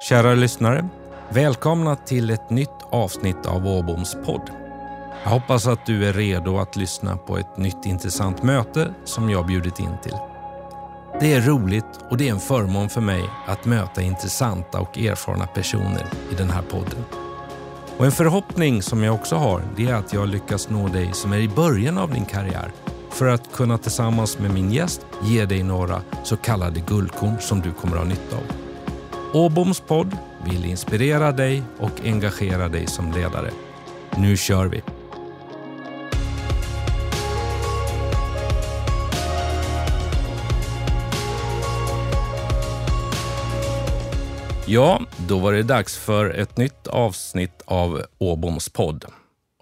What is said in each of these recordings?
Kära lyssnare, välkomna till ett nytt avsnitt av Åboms podd. Jag hoppas att du är redo att lyssna på ett nytt intressant möte som jag bjudit in till. Det är roligt och det är en förmån för mig att möta intressanta och erfarna personer i den här podden. Och en förhoppning som jag också har, det är att jag lyckas nå dig som är i början av din karriär för att kunna tillsammans med min gäst ge dig några så kallade guldkorn som du kommer att ha nytta av. Åboms podd vill inspirera dig och engagera dig som ledare. Nu kör vi! Ja, då var det dags för ett nytt avsnitt av Åboms podd.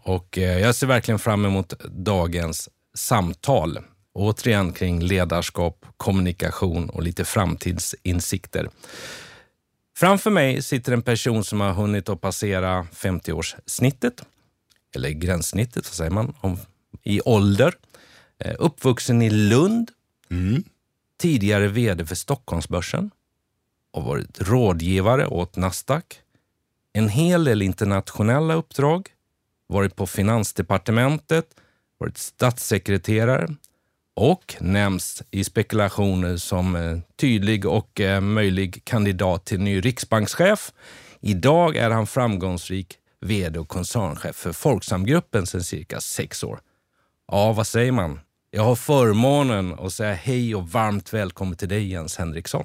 Och eh, jag ser verkligen fram emot dagens samtal. Återigen kring ledarskap, kommunikation och lite framtidsinsikter. Framför mig sitter en person som har hunnit att passera 50-årssnittet, eller gränssnittet, vad säger man, om, i ålder. Eh, uppvuxen i Lund, Mm. tidigare VD för Stockholmsbörsen och varit rådgivare åt Nasdaq. En hel del internationella uppdrag, varit på Finansdepartementet, varit statssekreterare och nämns i spekulationer som eh, tydlig och eh, möjlig kandidat till ny riksbankschef. Idag är han framgångsrik VD och koncernchef för Folksamgruppen sedan cirka sex år. Ja, vad säger man? Jag har förmånen att säga hej och varmt välkommen till dig Jens Henriksson.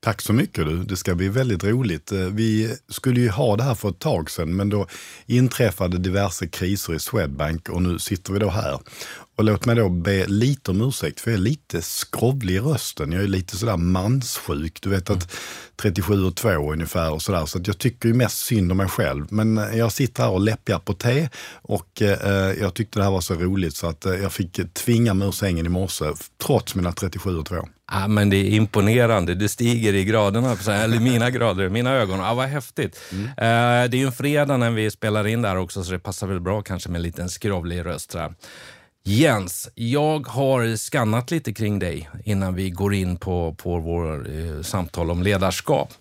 Tack så mycket du. Det ska bli väldigt roligt. Eh, vi skulle ju ha det här för ett tag sedan, men då inträffade diverse kriser i Swedbank och nu sitter vi då här. Och låt mig då be lite om ursäkt, för jag är lite skrovlig i rösten. Jag är lite sådär manssjuk. Du vet att 37 och 2 ungefär och sådär. Så att jag tycker ju mest synd om mig själv. Men eh, jag sitter här och läppjar på te och eh, jag tyckte det här var så roligt så att eh, jag fick tvinga mig ur sängen i morse, trots mina 37 och 2. Ja, men det är imponerande. Du stiger i graderna, eller mina grader, mina ögon. Ja, vad häftigt. Eh, det är ju en fredag när vi spelar in där också, så det passar väl bra kanske med en liten skrovlig röst. Här. Jens, jag har skannat lite kring dig innan vi går in på, på vår eh, samtal om ledarskap.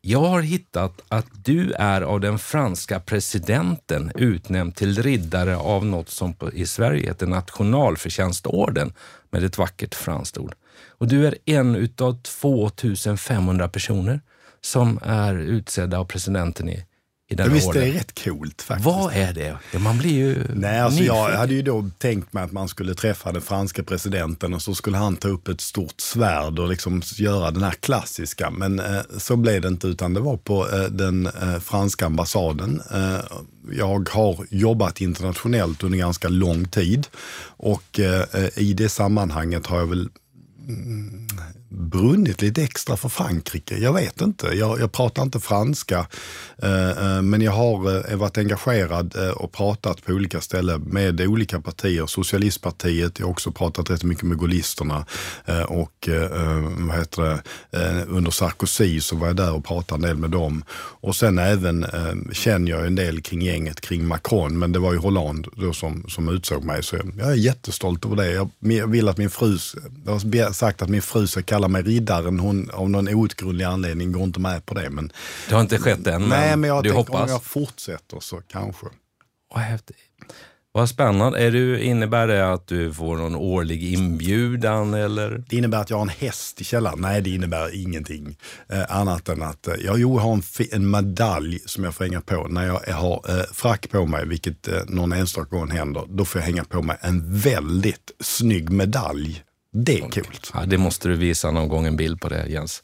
Jag har hittat att du är av den franska presidenten utnämnd till riddare av något som på, i Sverige heter nationalförtjänstorden med ett vackert franskt ord. Och du är en utav 2500 personer som är utsedda av presidenten i, i denna Visst, det orden. är rätt coolt faktiskt. Vad är det? Ja, man blir ju Nej, alltså jag nyfiken. hade ju då tänkt mig att man skulle träffa den franska presidenten och så skulle han ta upp ett stort svärd och liksom göra den här klassiska. Men eh, så blev det inte, utan det var på eh, den eh, franska ambassaden. Eh, jag har jobbat internationellt under ganska lång tid och eh, i det sammanhanget har jag väl mm, brunnit lite extra för Frankrike. Jag vet inte. Jag, jag pratar inte franska. Eh, eh, men jag har eh, varit engagerad eh, och pratat på olika ställen med olika partier. Socialistpartiet, jag har också pratat rätt mycket med gaullisterna. Eh, och eh, eh, vad heter det? Eh, under Sarkozy så var jag där och pratade en del med dem. Och sen även eh, känner jag en del kring gänget kring Macron. Men det var ju Hollande då som, som utsåg mig. Så jag, jag är jättestolt över det. Jag, jag vill att min fru, jag har sagt att min fru ska kalla mig riddaren. Hon av någon outgrundlig anledning går inte med på det. Men, Det har inte skett än, nej, men jag du hoppas. om jag fortsätter så kanske. Vad häftigt. Vad spännande. Är du, innebär det att du får någon årlig inbjudan eller? Det innebär att jag har en häst i källaren. Nej, det innebär ingenting eh, annat än att eh, jag, har en, en medalj som jag får hänga på när jag har eh, frack på mig, vilket eh, någon enstaka gång händer. Då får jag hänga på mig en väldigt snygg medalj. Det är coolt. Ja, det måste du visa någon gång en bild på det, Jens.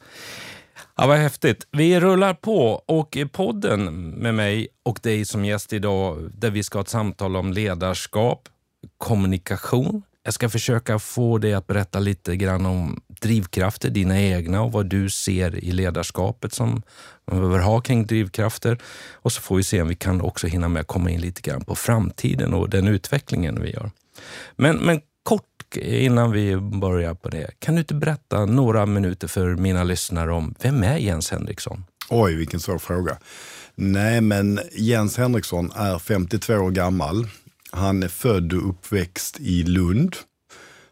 Ja, vad häftigt. Vi rullar på och i podden med mig och dig som gäst idag där vi ska ha ett samtal om ledarskap, kommunikation. Jag ska försöka få dig att berätta lite grann om drivkrafter, dina egna och vad du ser i ledarskapet som man behöver ha kring drivkrafter. Och så får vi se om vi kan också hinna med att komma in lite grann på framtiden och den utvecklingen vi gör. Men, men innan vi börjar på det, kan du inte berätta några minuter för mina lyssnare om vem är Jens Henriksson? Oj, vilken svår fråga. Nej, men Jens Henriksson är 52 år gammal. Han är född och uppväxt i Lund.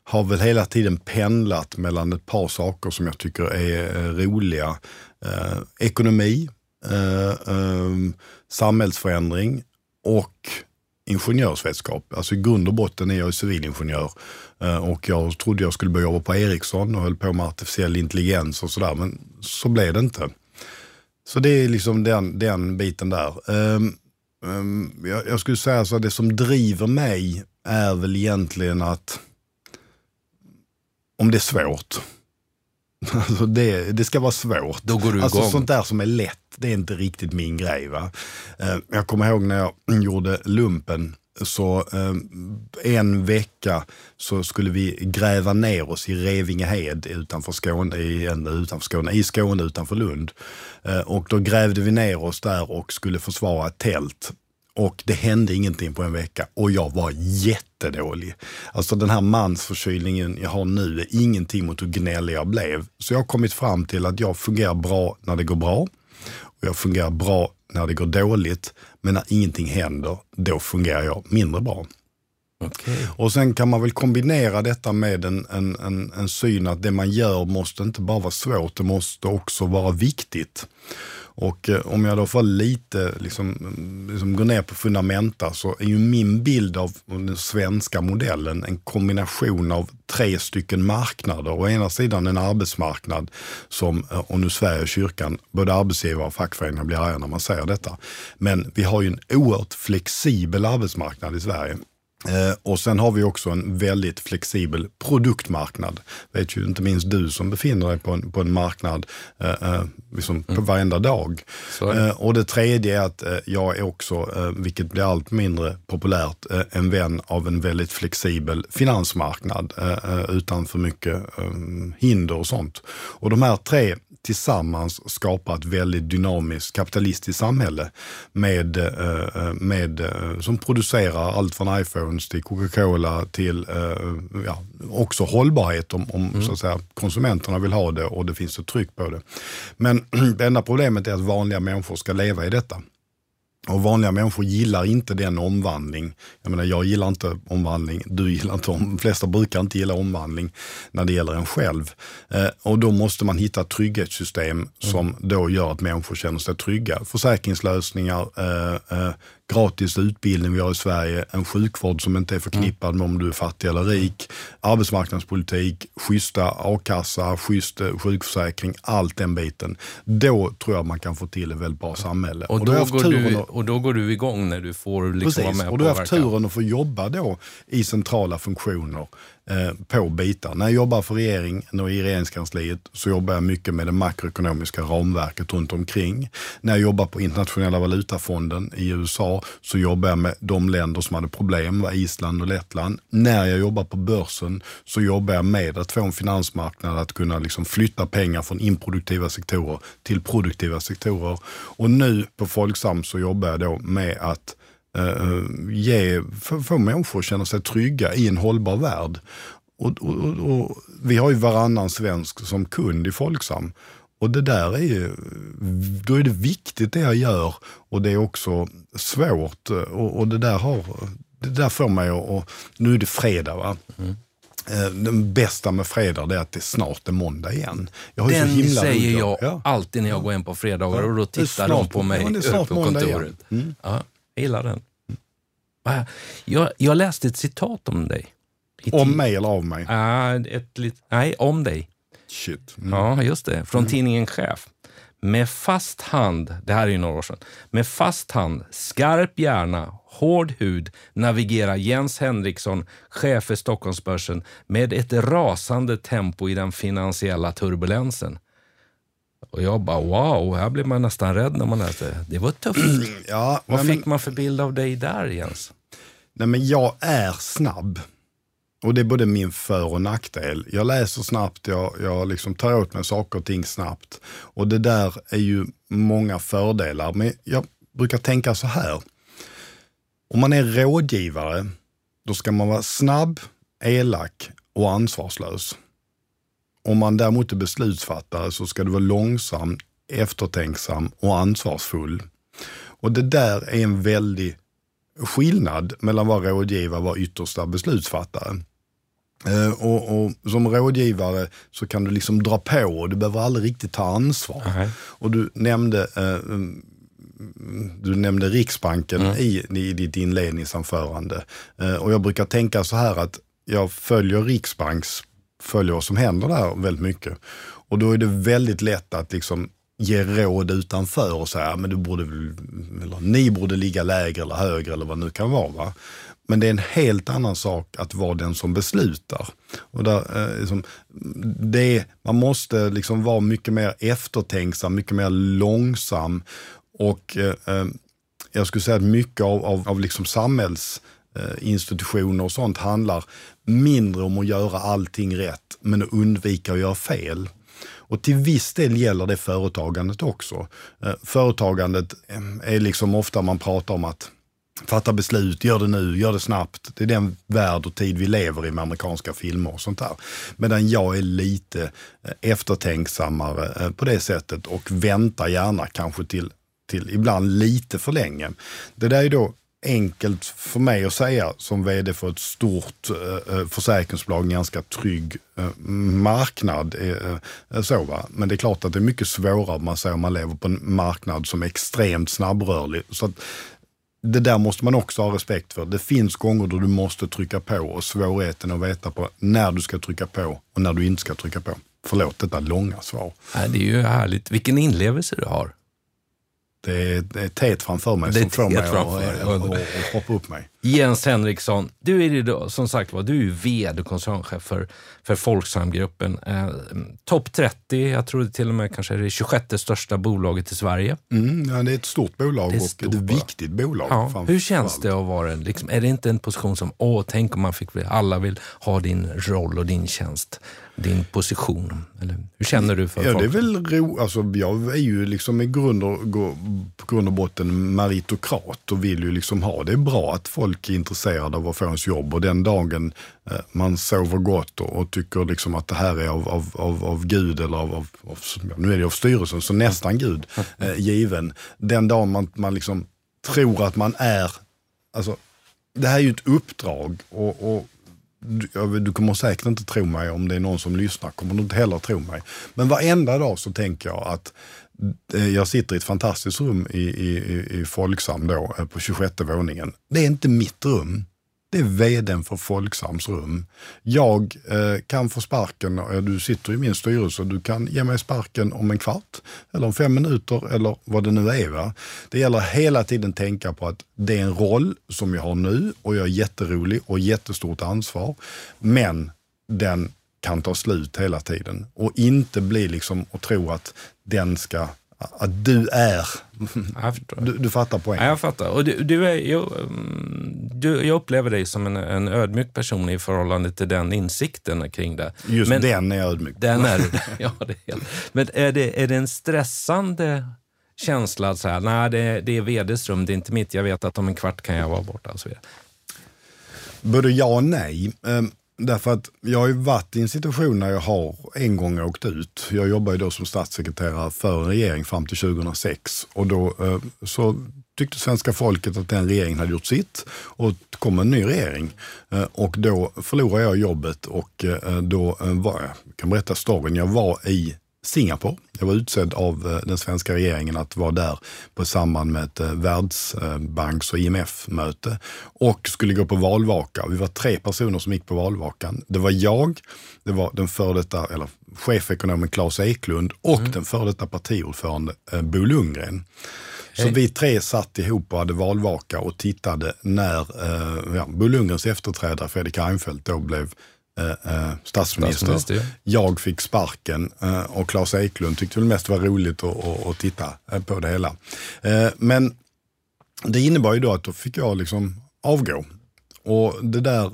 har väl hela tiden pendlat mellan ett par saker som jag tycker är eh, roliga. Eh, ekonomi, eh, eh, samhällsförändring och ingenjörsvetskap. Alltså i grund och botten är jag civilingenjör eh, och jag trodde jag skulle börja jobba på Ericsson och höll på med artificiell intelligens och sådär, men så blev det inte. Så det är liksom den, den biten där. Um, um, jag, jag, skulle säga så att det som driver mig är väl egentligen att om det är svårt. Alltså det, det ska vara svårt. Då går du alltså igång. sånt där som är lätt, det är inte riktigt min grej. Va? Uh, jag kommer ihåg när jag gjorde lumpen så eh, en vecka så skulle vi gräva ner oss i Revingehed utanför Skåne, i, utanför Skåne, i Skåne utanför Lund. Eh, och då grävde vi ner oss där och skulle försvara ett tält. Och det hände ingenting på en vecka och jag var jättedålig. Alltså den här mansförkylningen jag har nu är ingenting mot hur gnällig jag blev. Så jag har kommit fram till att jag fungerar bra när det går bra. Och jag fungerar bra när det går dåligt. Men när ingenting händer, då fungerar jag mindre bra. Okay. Och sen kan man väl kombinera detta med en, en, en, en syn att det man gör måste inte bara vara svårt, det måste också vara viktigt. Och eh, om jag då får lite, liksom, liksom gå ner på fundamenta så är ju min bild av den svenska modellen en kombination av tre stycken marknader. Å ena sidan en arbetsmarknad som, eh, och nu Sverige och kyrkan, både arbetsgivare och fackföreningar blir arga när man säger detta. Men vi har ju en oerhört flexibel arbetsmarknad i Sverige. Eh, och sen har vi också en väldigt flexibel produktmarknad. Vet ju inte minst du som befinner dig på en, på en marknad eh, eh liksom mm. på varenda dag. Eh, och det tredje är att eh, jag är också, eh, vilket blir allt mindre populärt, en vän av en väldigt flexibel finansmarknad utan för mycket hinder och sånt. Och de här tre tillsammans skapa ett väldigt dynamiskt kapitalistiskt samhälle med, med, som producerar allt från iPhones till Coca-Cola till eh, ja, också hållbarhet om, om mm. så att säga, konsumenterna vill ha det och det finns ett tryck på det. Men det enda problemet är att vanliga människor ska leva i detta. Och vanliga människor gillar inte den omvandling. Jag menar, jag gillar inte omvandling, du gillar inte om, de flesta brukar inte gilla omvandling när det gäller en själv. Eh, och då måste man hitta trygghetssystem mm. som då gör att människor känner sig trygga. Försäkringslösningar, eh, eh, gratis utbildning vi har i Sverige, en sjukvård som inte är förknippad med om du är fattig eller rik, arbetsmarknadspolitik, schyssta a-kassa, schysst eh, sjukförsäkring, allt den biten. Då tror jag man kan få till ett väldigt bra samhälle. Och, och, då, går du, och då går du igång när du får liksom precis, vara med och du har haft turen att få jobba då i centrala funktioner Eh, på bitar. När jag jobbar för regeringen och i regeringskansliet så jobbar jag mycket med det makroekonomiska ramverket runt omkring. När jag jobbar på internationella valutafonden i USA så jobbar jag med de länder som hade problem, var Island och Lettland. När jag jobbar på börsen så jobbar jag med att få en finansmarknad att kunna liksom flytta pengar från improduktiva sektorer till produktiva sektorer. Och nu på Folksam så jobbar jag då med att ge, få, få människor att känna sig trygga i en hållbar värld. Och, och, och, vi har ju varannan svensk som kund i Folksam. Och det där är ju, då är det viktigt det jag gör och det är också svårt. Och, och det där har, det där får mig att, nu är det fredag va. Mm. Eh, den bästa med fredag är att det snart är måndag igen. Jag Den säger jag ja. alltid när jag går in på fredagar och då tittar de på mig ja, på kontoret. Mm. Ja, jag gillar den. Jag, jag läste ett citat om dig. Om mig eller av mig? Uh, ett lit, nej, om dig. Shit. Mm. Ja, just det. Från mm. tidningen Chef. Med fast hand, det här är ju några år sedan, med fast hand, skarp hjärna, hård hud navigerar Jens Henriksson, chef för Stockholmsbörsen, med ett rasande tempo i den finansiella turbulensen. Och jag bara wow, här blir man nästan rädd när man läser det. Var tufft. Ja, Vad fick men, man för bild av dig där Jens? Nej, men jag är snabb. Och det är både min för och nackdel. Jag läser snabbt, jag, jag liksom tar åt mig saker och ting snabbt. Och det där är ju många fördelar. Men jag brukar tänka så här. Om man är rådgivare, då ska man vara snabb, elak och ansvarslös. Om man däremot är beslutsfattare så ska du vara långsam, eftertänksam och ansvarsfull. Och det där är en väldig skillnad mellan vara rådgivare och vara yttersta beslutsfattare. Eh, och, och, som rådgivare så kan du liksom dra på och du behöver aldrig riktigt ta ansvar. Nej. Och du nämnde, eh, mm, du nämnde Riksbanken Mm. i, i ditt inledningsanförande. Eh, och jag brukar tänka så här att jag följer Riksbanks, följer vad som händer där väldigt mycket. Och då är det väldigt lätt att liksom ge råd utanför och säga, men du borde, eller ni borde ligga lägre eller högre eller vad det nu kan vara. Va? Men det är en helt annan sak att vara den som beslutar. Och där, eh, liksom, det, man måste liksom vara mycket mer eftertänksam, mycket mer långsam. Och eh, eh jag skulle säga att mycket av, av, av liksom samhällsinstitutioner eh, och sånt handlar mindre om att göra allting rätt, men att undvika att göra fel. Och till viss del gäller det företagandet också. Eh, företagandet eh, är liksom ofta man pratar om att fatta beslut, gör det nu, gör det snabbt. Det är den värld och tid vi lever i med amerikanska filmer och sånt där. Medan jag är lite eh, eftertänksammare på det sättet och väntar gärna kanske till, till ibland lite för länge. Det där är då enkelt för mig att säga som vd för ett stort eh, eh, försäkringsbolag, en ganska trygg eh, marknad. Eh, eh, så, va? Men det är klart att det är mycket svårare om man säger om man lever på en marknad som är extremt snabbrörlig. Så att, det där måste man också ha respekt för. Det finns gånger då du måste trycka på och svårigheten att veta på när du ska trycka på och när du inte ska trycka på. Förlåt detta långa svar. Det är ju härligt. Vilken inlevelse du har. Det är, det är teet framför mig Det som får mig att hoppa upp mig. Jens Henriksson, du är ju då, som sagt var, du är vd och koncernchef för, för Folksamgruppen. Eh, Topp 30, jag tror det till och med kanske är det 26 största bolaget i Sverige. Mm, ja, det är ett stort bolag Det är och stort ett bolag. viktigt bolag. Ja, hur känns det att vara en, liksom, är det inte en position som, åh, tänk om man fick, alla vill ha din roll och din tjänst, din position. Eller, hur känner du för Ja, det är folk? väl ro, alltså, jag är ju liksom i grund och, på grund och botten meritokrat och vill ju liksom ha, det är bra att folk är intresserade av att få ens jobb och den dagen eh, man sover gott och, och tycker liksom att det här är av, av, av, av Gud eller av, av, av, nu är det av styrelsen, så nästan Gud eh, given. Den dagen man, man liksom tror att man är, alltså det här är ju ett uppdrag och, och du, du kommer säkert inte tro mig om det är någon som lyssnar, kommer du inte heller tro mig. Men varenda dag så tänker jag att eh, jag sitter i ett fantastiskt rum i, i, i- Folksam då, eh, på 26 våningen. Det är inte mitt rum. Det är vdn för Folksams rum. Jag eh, kan få sparken, eh, du sitter i min styrelse, du kan ge mig sparken om en kvart eller om fem minuter eller vad det nu är. Va? Det gäller hela tiden tänka på att det är en roll som jag har nu och jag är jätterolig och jättestort ansvar. Men den kan ta slut hela tiden och inte bli liksom och tro att den ska, att du är, du, du fattar Ja, poängen. jag fattar. Och du, du är, jag, mm, du, jag upplever dig som en, en ödmjuk person i förhållande till den insikten kring det. Just Men- den är ödmjuk. Den är. Ja, det är helt. Men är det, är det en stressande känsla att säga, nej det, det är vds rum, det är inte mitt, jag vet att om en kvart kan jag vara borta och så vidare. Både ja och nej. Därför att jag har ju varit i en situation när jag har en gång åkt ut. Jag jobbade ju då som statssekreterare för en regering fram till 2006 och då eh, så tyckte svenska folket att den regeringen hade gjort sitt och det kom en ny regering. Eh, och då förlorade jag jobbet och eh, då var jag kan berätta storyn, jag var i Singapore. Jag var utsedd av eh, den svenska regeringen att vara där på samband med ett eh, Världsbanks och IMF-möte och skulle gå på valvaka. Vi var tre personer som gick på valvakan. Det var jag, det var den före detta, eller chefekonomen Claes Eklund och den före detta partiordförande eh, Bo Lundgren. Så vi tre satt ihop och hade valvaka och tittade när eh, ja, Bo Lundgrens efterträdare Fredrik Reinfeldt då blev eh, eh, statsminister. Statsminister, ja. Jag fick sparken eh, och Claes Eklund tyckte väl mest det var roligt att, att, att titta eh, på det hela. Eh, Men det innebar ju då att då fick jag liksom avgå. Och det där,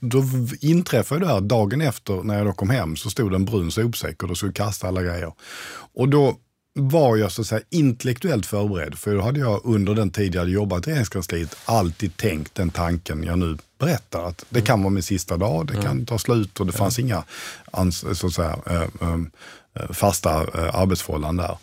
då, inträffade det här dagen efter när jag då kom hem så stod det en brun sopsäck och då skulle kasta alla grejer. Och då var jag så att säga intellektuellt förberedd för då hade jag under den tid jag hade jobbat i regeringskansliet alltid tänkt den tanken jag nu berättar. Att det kan vara min sista dag, det kan ta slut och det fanns inga så att säga, eh, eh, fasta eh, arbetsförhållanden där.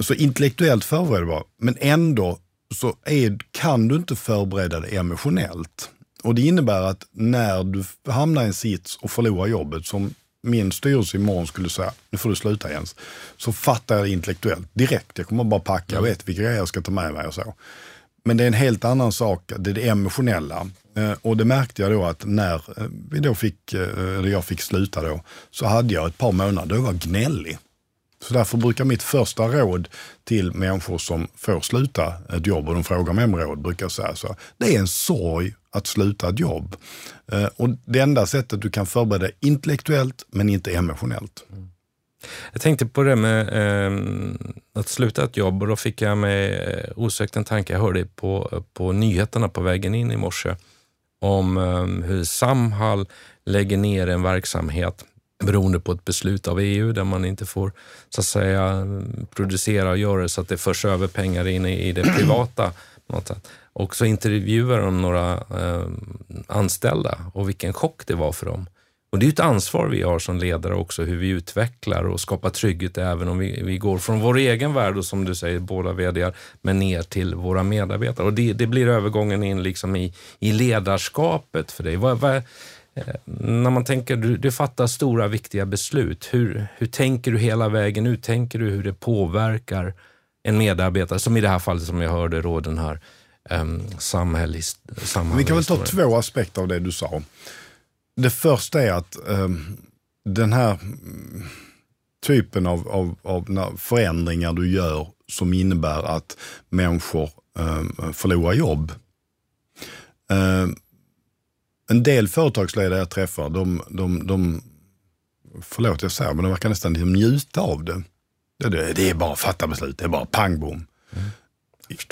Så intellektuellt förberedd var men ändå så är, kan du inte förbereda dig emotionellt. och det innebär att när du hamnar i en sits och förlorar jobbet, som min styrelse imorgon skulle säga, nu får du sluta Jens, så fattar jag intellektuellt direkt. Jag kommer bara packa, jag vet vilka grejer jag ska ta med mig och så. Men det är en helt annan sak, det är det emotionella. Eh, och det märkte jag då att när eh, vi då fick, eh, eller jag fick sluta då, så hade jag ett par månader då jag var gnällig. Så därför brukar mitt första råd till människor som får sluta ett jobb och de frågar mig om råd, brukar jag säga så. Det är en sorg att sluta ett jobb. Och det enda sättet du kan förbereda dig intellektuellt men inte emotionellt. Mm. Jag tänkte på det med eh, att sluta ett jobb och då fick jag med eh, osökt en tanke. Jag hörde på, på nyheterna på vägen in i morse om eh, hur Samhall lägger ner en verksamhet beroende på ett beslut av EU där man inte får så att säga producera och göra så att det förs över pengar in i, det privata. Något sätt. Och så intervjuar de några eh, anställda och vilken chock det var för dem. Och Det är ett ansvar vi har som ledare också, hur vi utvecklar och skapar trygghet även om vi, vi går från vår egen värld och som du säger, båda vd men ner till våra medarbetare. Och Det, det blir övergången in liksom i, i ledarskapet för dig. Vad, vad, Eh, när man tänker, du, du fattar stora viktiga beslut. Hur, hur tänker du hela vägen ut? Tänker du hur det påverkar en medarbetare, som i det här fallet som jag hörde råden här, um, samhälls, Vi kan väl ta två aspekter av det du sa. Det första är att um, den här typen av, av, av förändringar du gör som innebär att människor um, förlorar jobb. Um, en del företagsledare jag träffar, de, de, de förlåt jag säger, men de verkar nästan liksom njuta av det. Det, det är bara att fatta beslut, det är bara pang bom. Mm.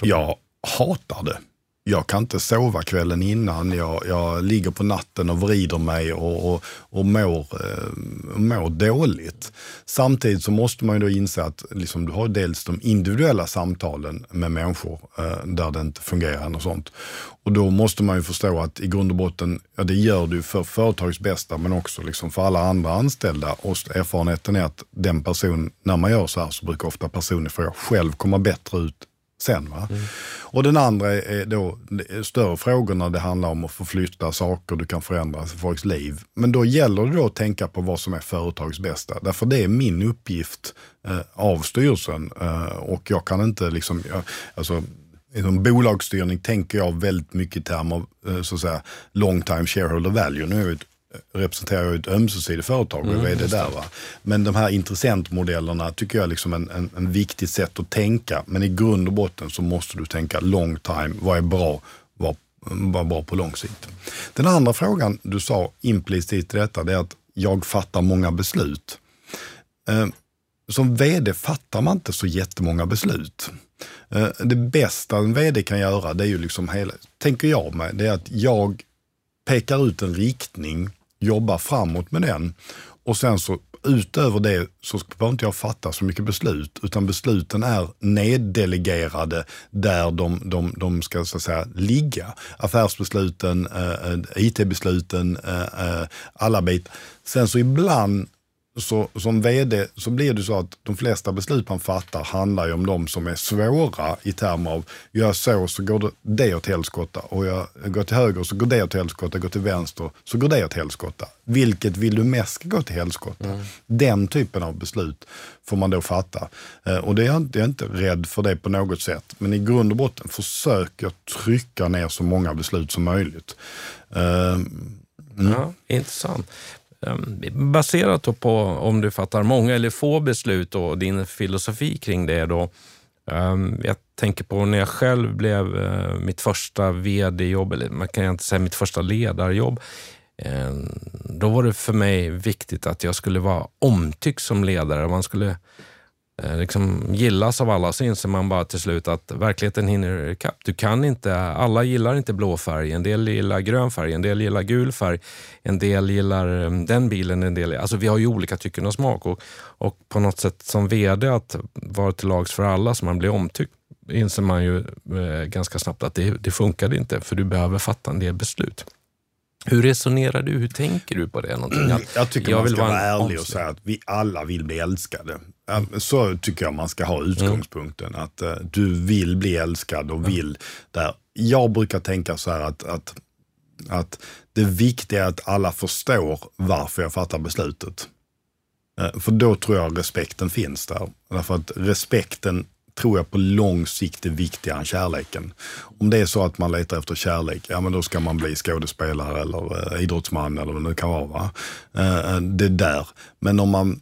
Jag hatar det jag kan inte sova kvällen innan. Jag, jag ligger på natten och vrider mig och, och, och mår, eh, mår dåligt. Samtidigt så måste man ju då inse att liksom, du har dels de individuella samtalen med människor eh, där det inte fungerar och sånt. Och då måste man ju förstå att i grund och botten, ja det gör du för företagets bästa men också liksom för alla andra anställda. Och erfarenheten är att den person, när man gör så här så brukar ofta personen för själv komma bättre ut sen. Va? Mm. Och den andra är då eh, större frågor när det handlar om att förflytta saker, du kan förändra folks liv. Men då gäller det då att tänka på vad som är företagets bästa. Därför det är min uppgift eh, av styrelsen eh, och jag kan inte liksom, jag, alltså, Inom bolagsstyrning tänker jag väldigt mycket i termer av eh, så att säga, long time shareholder value. Nu är ett representerar jag ett ömsesidigt företag och är mm, vd där. Va? Men de här intressentmodellerna tycker jag är liksom en, en, en viktigt sätt att tänka. Men i grund och botten så måste du tänka long time. Vad är bra? Vad, vad är bra på lång sikt? Den andra frågan du sa implicit i detta, det är att jag fattar många beslut. Eh, som vd fattar man inte så jättemånga beslut. Eh, det bästa en vd kan göra, det är ju liksom hela, tänker jag mig, det är att jag pekar ut en riktning jobba framåt med den. Och sen så utöver det så behöver inte jag fatta så mycket beslut, utan besluten är neddelegerade där de, de, de ska så att säga ligga. Affärsbesluten, eh, eh IT-besluten, eh, eh, alla bitar. Sen så ibland så som vd så blir det så att de flesta beslut man fattar handlar ju om de som är svåra i termer av, gör så så går det, åt helskotta och jag går till höger så går det åt helskotta, går till vänster så går det åt helskotta. Vilket vill du mest ska gå till helskotta? Mm. Den typen av beslut får man då fatta. Eh, och det är, jag är inte rädd för det på något sätt. Men i grund och botten försöker jag trycka ner så många beslut som möjligt. Eh, mm. Ja, intressant. Ehm, baserat på om du fattar många eller få beslut och din filosofi kring det då. Ehm, jag tänker på när jag själv blev eh, mitt första vd-jobb, eller man kan inte säga mitt första ledarjobb. Ehm, då var det för mig viktigt att jag skulle vara omtyckt som ledare. Man skulle liksom gillas av alla så inser man bara till slut att verkligheten hinner ikapp. Du kan inte, alla gillar inte blå färg, en del gillar grön färg, en del gillar gul färg, en del gillar eh, den bilen, en del... Alltså vi har ju olika tycken av smak och, och på något sätt som VD att vara till lags för alla så man blir omtyckt inser man ju eh, ganska snabbt att det, det funkar inte för du behöver fatta en del beslut. Hur resonerar du? Hur tänker du på det? Att jag tycker jag man ska vara ärlig och säga att vi alla vill bli älskade. Så tycker jag man ska ha utgångspunkten. Mm. Att uh, du vill bli älskad och vill där. Jag brukar tänka så här att, att att det viktiga är att alla förstår varför jag fattar beslutet. Eh, för då tror jag respekten finns där. Därför att respekten tror jag på lång sikt är viktigare än kärleken. Om det är så att man letar efter kärlek, ja men då ska man bli skådespelare eller eh, idrottsman eller vad det kan vara. Va? Det där. Men om man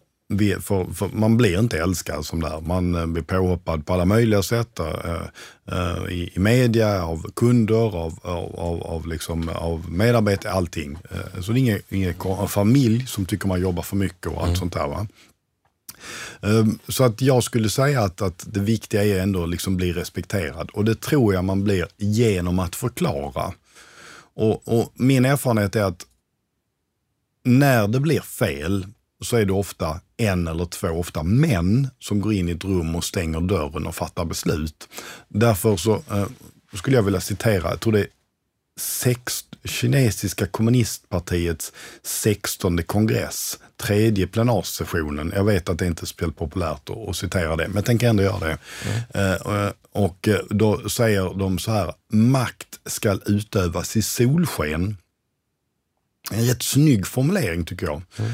för, för man blir inte älskad som där. Man eh, blir påhoppad på alla möjliga sätt. Uh, i, I media, av kunder, av, av, av, av, liksom, av medarbetare, allting. Så det är ingen, ingen familj som tycker man jobbar för mycket och allt mm. sånt där. Va? Ehm, så att jag skulle säga att, att det viktiga är ändå att liksom bli respekterad och det tror jag man blir genom att förklara. Och, och min erfarenhet är att när det blir fel så är det ofta en eller två, ofta män, som går in i ett rum och stänger dörren och fattar beslut. Därför så eh, skulle jag vilja citera, jag tror det är sex, kinesiska kommunistpartiets 16 kongress, tredje plenarsessionen. Jag vet att det inte är speciellt populärt att, att citera det, men jag tänker ändå göra det. Mm. Eh, och eh, då säger de så här, makt ska utövas i solsken en rätt snygg formulering tycker jag. Mm.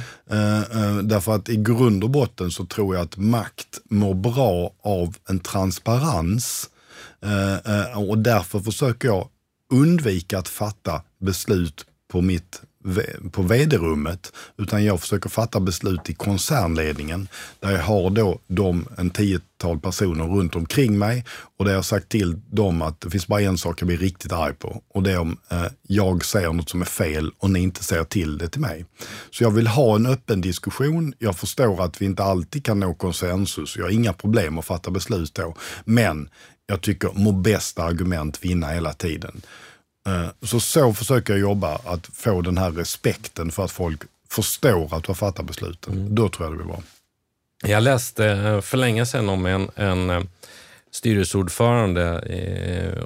Uh, därför att i grund och botten så tror jag att makt mår bra av en transparens. Uh, och därför försöker jag undvika att fatta beslut på mitt på vd-rummet, utan jag försöker fatta beslut i koncernledningen där jag har då de, en tiotal personer runt omkring mig och där jag sagt till dem att det finns bara en sak jag blir riktigt arg på och det är om eh, jag säger något som är fel och ni inte säger till det till mig. Så jag vill ha en öppen diskussion. Jag förstår att vi inte alltid kan nå konsensus. Jag har inga problem att fatta beslut då. Men jag tycker må bästa argument vinna hela tiden. Eh, så så försöker jag jobba, att få den här respekten för att folk förstår att du har fattat besluten. Mm. Då tror jag det blir bra. Jag läste eh, för länge sedan om en, en eh, styrelseordförande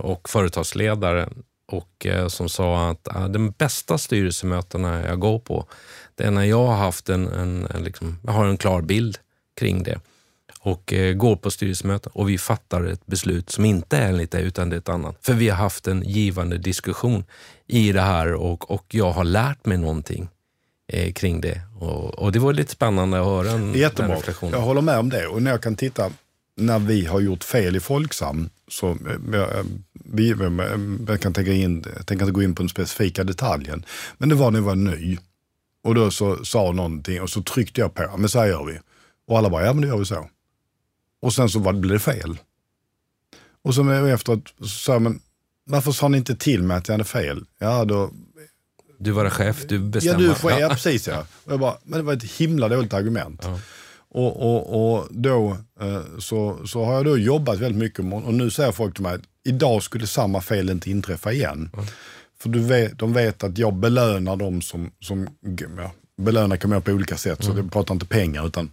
och företagsledare och som sa att de bästa styrelsemötena jag går på, det är när jag har haft en, en, en liksom, jag har en klar bild kring det och eh, går på styrelsemöten och vi fattar ett beslut som inte är enligt det utan det är ett annat. För vi har haft en givande diskussion i det här och, och jag har lärt mig någonting eh, kring det. Och, och, det var lite spännande att höra en, Jättebra. reflektion. Jag håller med om det och när jag kan titta när vi har gjort fel i Folksam, så eh, vi, jag kan tänka in, tänker inte gå in på den specifika detaljen, men det var när jag var ny. Och då så sa någonting och så tryckte jag på, men så här gör vi. Och alla bara, ja men det gör vi så. Och sen så blev det fel. Och så efteråt så sa jag, men varför sa ni inte till mig att jag hade fel? Ja, då... Du var chef, du bestämde. Ja, du chef, ja, precis ja. Och jag bara, men det var ett himla dåligt argument. Ja. Och, och, och då eh, så, så har jag då jobbat väldigt mycket och nu säger folk till mig att idag skulle samma fel inte inträffa igen. Ja. För du vet, de vet att jag belönar dem som, som ja, belönar kan man göra på olika sätt, mm. så det pratar inte pengar utan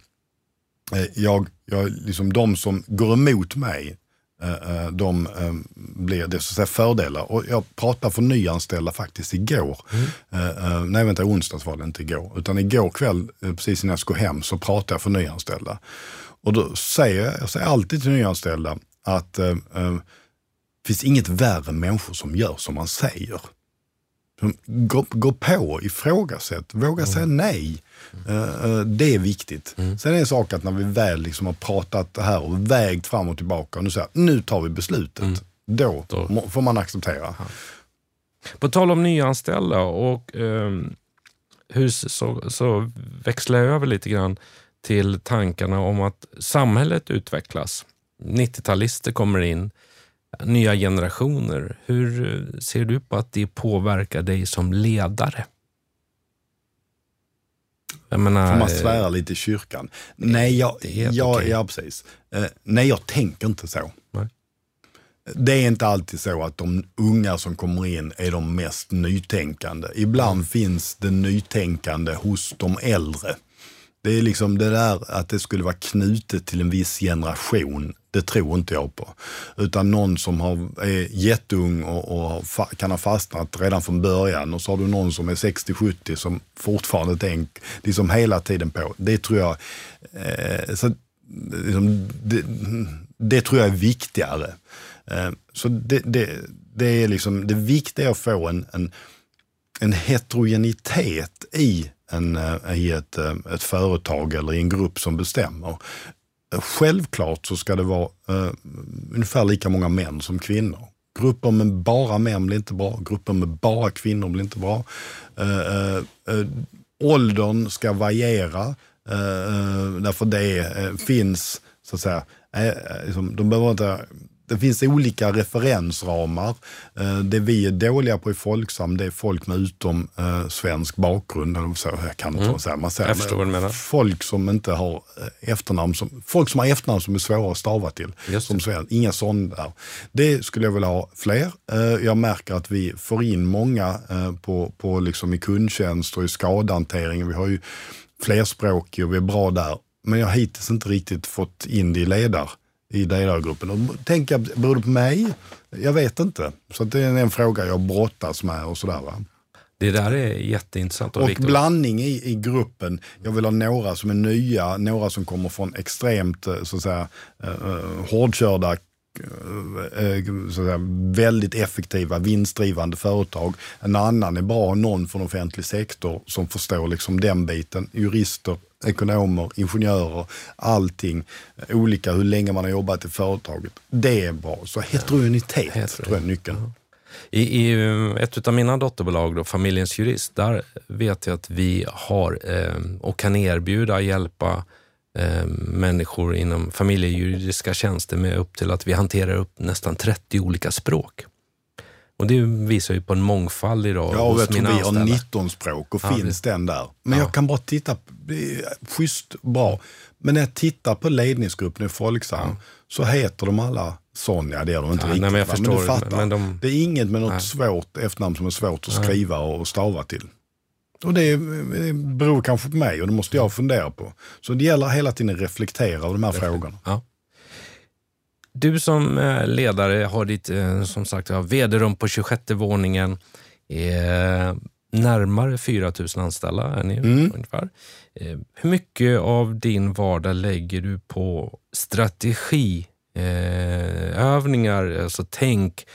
jag, jag, liksom de som går emot mig, eh, eh, de blir det så att säga fördelar. Och jag pratade för nyanställda faktiskt igår. Mm. Nej vänta, onsdags var det inte igår. Utan igår kväll, precis innan jag skulle hem, så pratade jag för nyanställda. Och då säger jag, jag säger alltid till nyanställda att det finns inget värre människor som gör som man säger. Gå, gå på, ifrågasätt, våga mm. säga nej. Uh, det är viktigt. Mm. Sen är det en sak att när vi väl liksom har pratat det här och vägt fram och tillbaka och nu säger nu tar vi beslutet. Mm. Då, Då, får man acceptera. Ja. På tal om nyanställda och um, hur, så, så växlar jag över lite grann till tankarna om att samhället utvecklas. 90-talister kommer in nya generationer. Hur ser du på att det påverkar dig som ledare? Jag menar, Får man svära lite i kyrkan? Nej, jag, jag, okay. ja, precis. Uh, nej, jag tänker inte så. Nej. Det är inte alltid så att de unga som kommer in är de mest nytänkande. Ibland mm. finns det nytänkande hos de äldre. Det är liksom det där att det skulle vara knutet till en viss generation, det tror inte jag på. Utan någon som har, är jätteung och, och kan ha fastnat redan från början och så har du någon som är 60-70 som fortfarande tänker liksom hela tiden på. Det tror jag, eh, så, liksom, det, det, tror jag är viktigare. Eh, så det, det, det, är liksom, det viktiga är att få en, en en heterogenitet i, en, eh, i ett, eh, ett företag eller i en grupp som bestämmer. Självklart så ska det vara uh, ungefär lika många män som kvinnor. Grupper med bara män blir inte bra, grupper med bara kvinnor blir inte bra. Uh, uh, åldern ska variera, uh, därför det finns, så att säga, liksom, de behöver inte det finns olika referensramar. Eh, det vi är dåliga på i Folksam, det är folk med utom eh, svensk bakgrund. Eller så, jag kan inte mm. säga. Man säger, jag förstår vad du menar. Folk som inte har eh, efternamn som, folk som har efternamn som är svåra att stava till. Som sven, inga sådana där. Det skulle jag vilja ha fler. Jag märker att vi får in många på, på liksom i kundtjänst och i skadehantering. Vi har ju flerspråkig och vi är bra där. Men jag har hittills inte riktigt fått in det i ledar i ledargruppen. Och tänker, beror det på mig? Jag vet inte. Så det är en fråga jag brottas med och sådär. Va? Det där är jätteintressant. Och, och blandning i, i gruppen. Jag vill ha några som är nya, några som kommer från extremt eh, så att säga, uh, hårdkörda så säga, väldigt effektiva, vinstdrivande företag. En annan är bra, någon från offentlig sektor som förstår liksom den biten. Jurister, ekonomer, ingenjörer, allting. Olika hur länge man har jobbat i företaget. Det är bra. Så heterogenitet Heterogen. tror jag är nyckeln. I, I, ett av mina dotterbolag, då, Familjens Jurist, där vet jag att vi har eh, och kan erbjuda, hjälpa eh, människor inom familjejuridiska tjänster med upp till att vi hanterar upp nästan 30 olika språk. Och det visar ju på en mångfald idag Ja, och hos mina vi anställda. har 19 språk och ja, finns det. den där. Men ja. jag kan bara titta, schysst bra. Men när jag tittar på ledningsgruppen i Folksam ja. så heter de alla Sonja, det är de inte ja, riktigt. Nej, men jag förstår, men du fattar. Men de, det är inget med något nej. svårt efternamn som är svårt att skriva och stava till. Och det, beror kanske på mig och det måste jag fundera på. Så det gäller hela tiden att reflektera över de här Reflekt. frågorna. Ja. Du som eh, ledare har ditt eh, som sagt, vd-rum på 26 våningen. Eh, närmare 4 000 anställda är ni mm. ungefär. Hur mycket av din vardag lägger du på strategi övningar, alltså tänk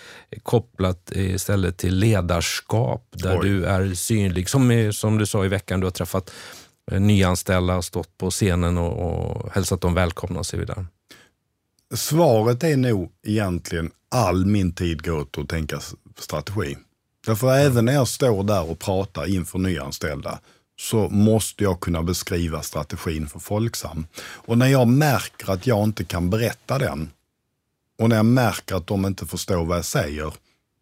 kopplat istället till ledarskap där Oj. du är synlig. Som, som du sa i veckan, du har träffat nyanställda, stått på scenen och, och hälsat dem välkomna och så vidare. Svaret är nog egentligen all min tid går åt att tänka strategi. Därför även när jag står där och pratar inför nyanställda så måste jag kunna beskriva strategin för Folksam. Och när jag märker att jag inte kan berätta den och när jag märker att de inte förstår vad jag säger,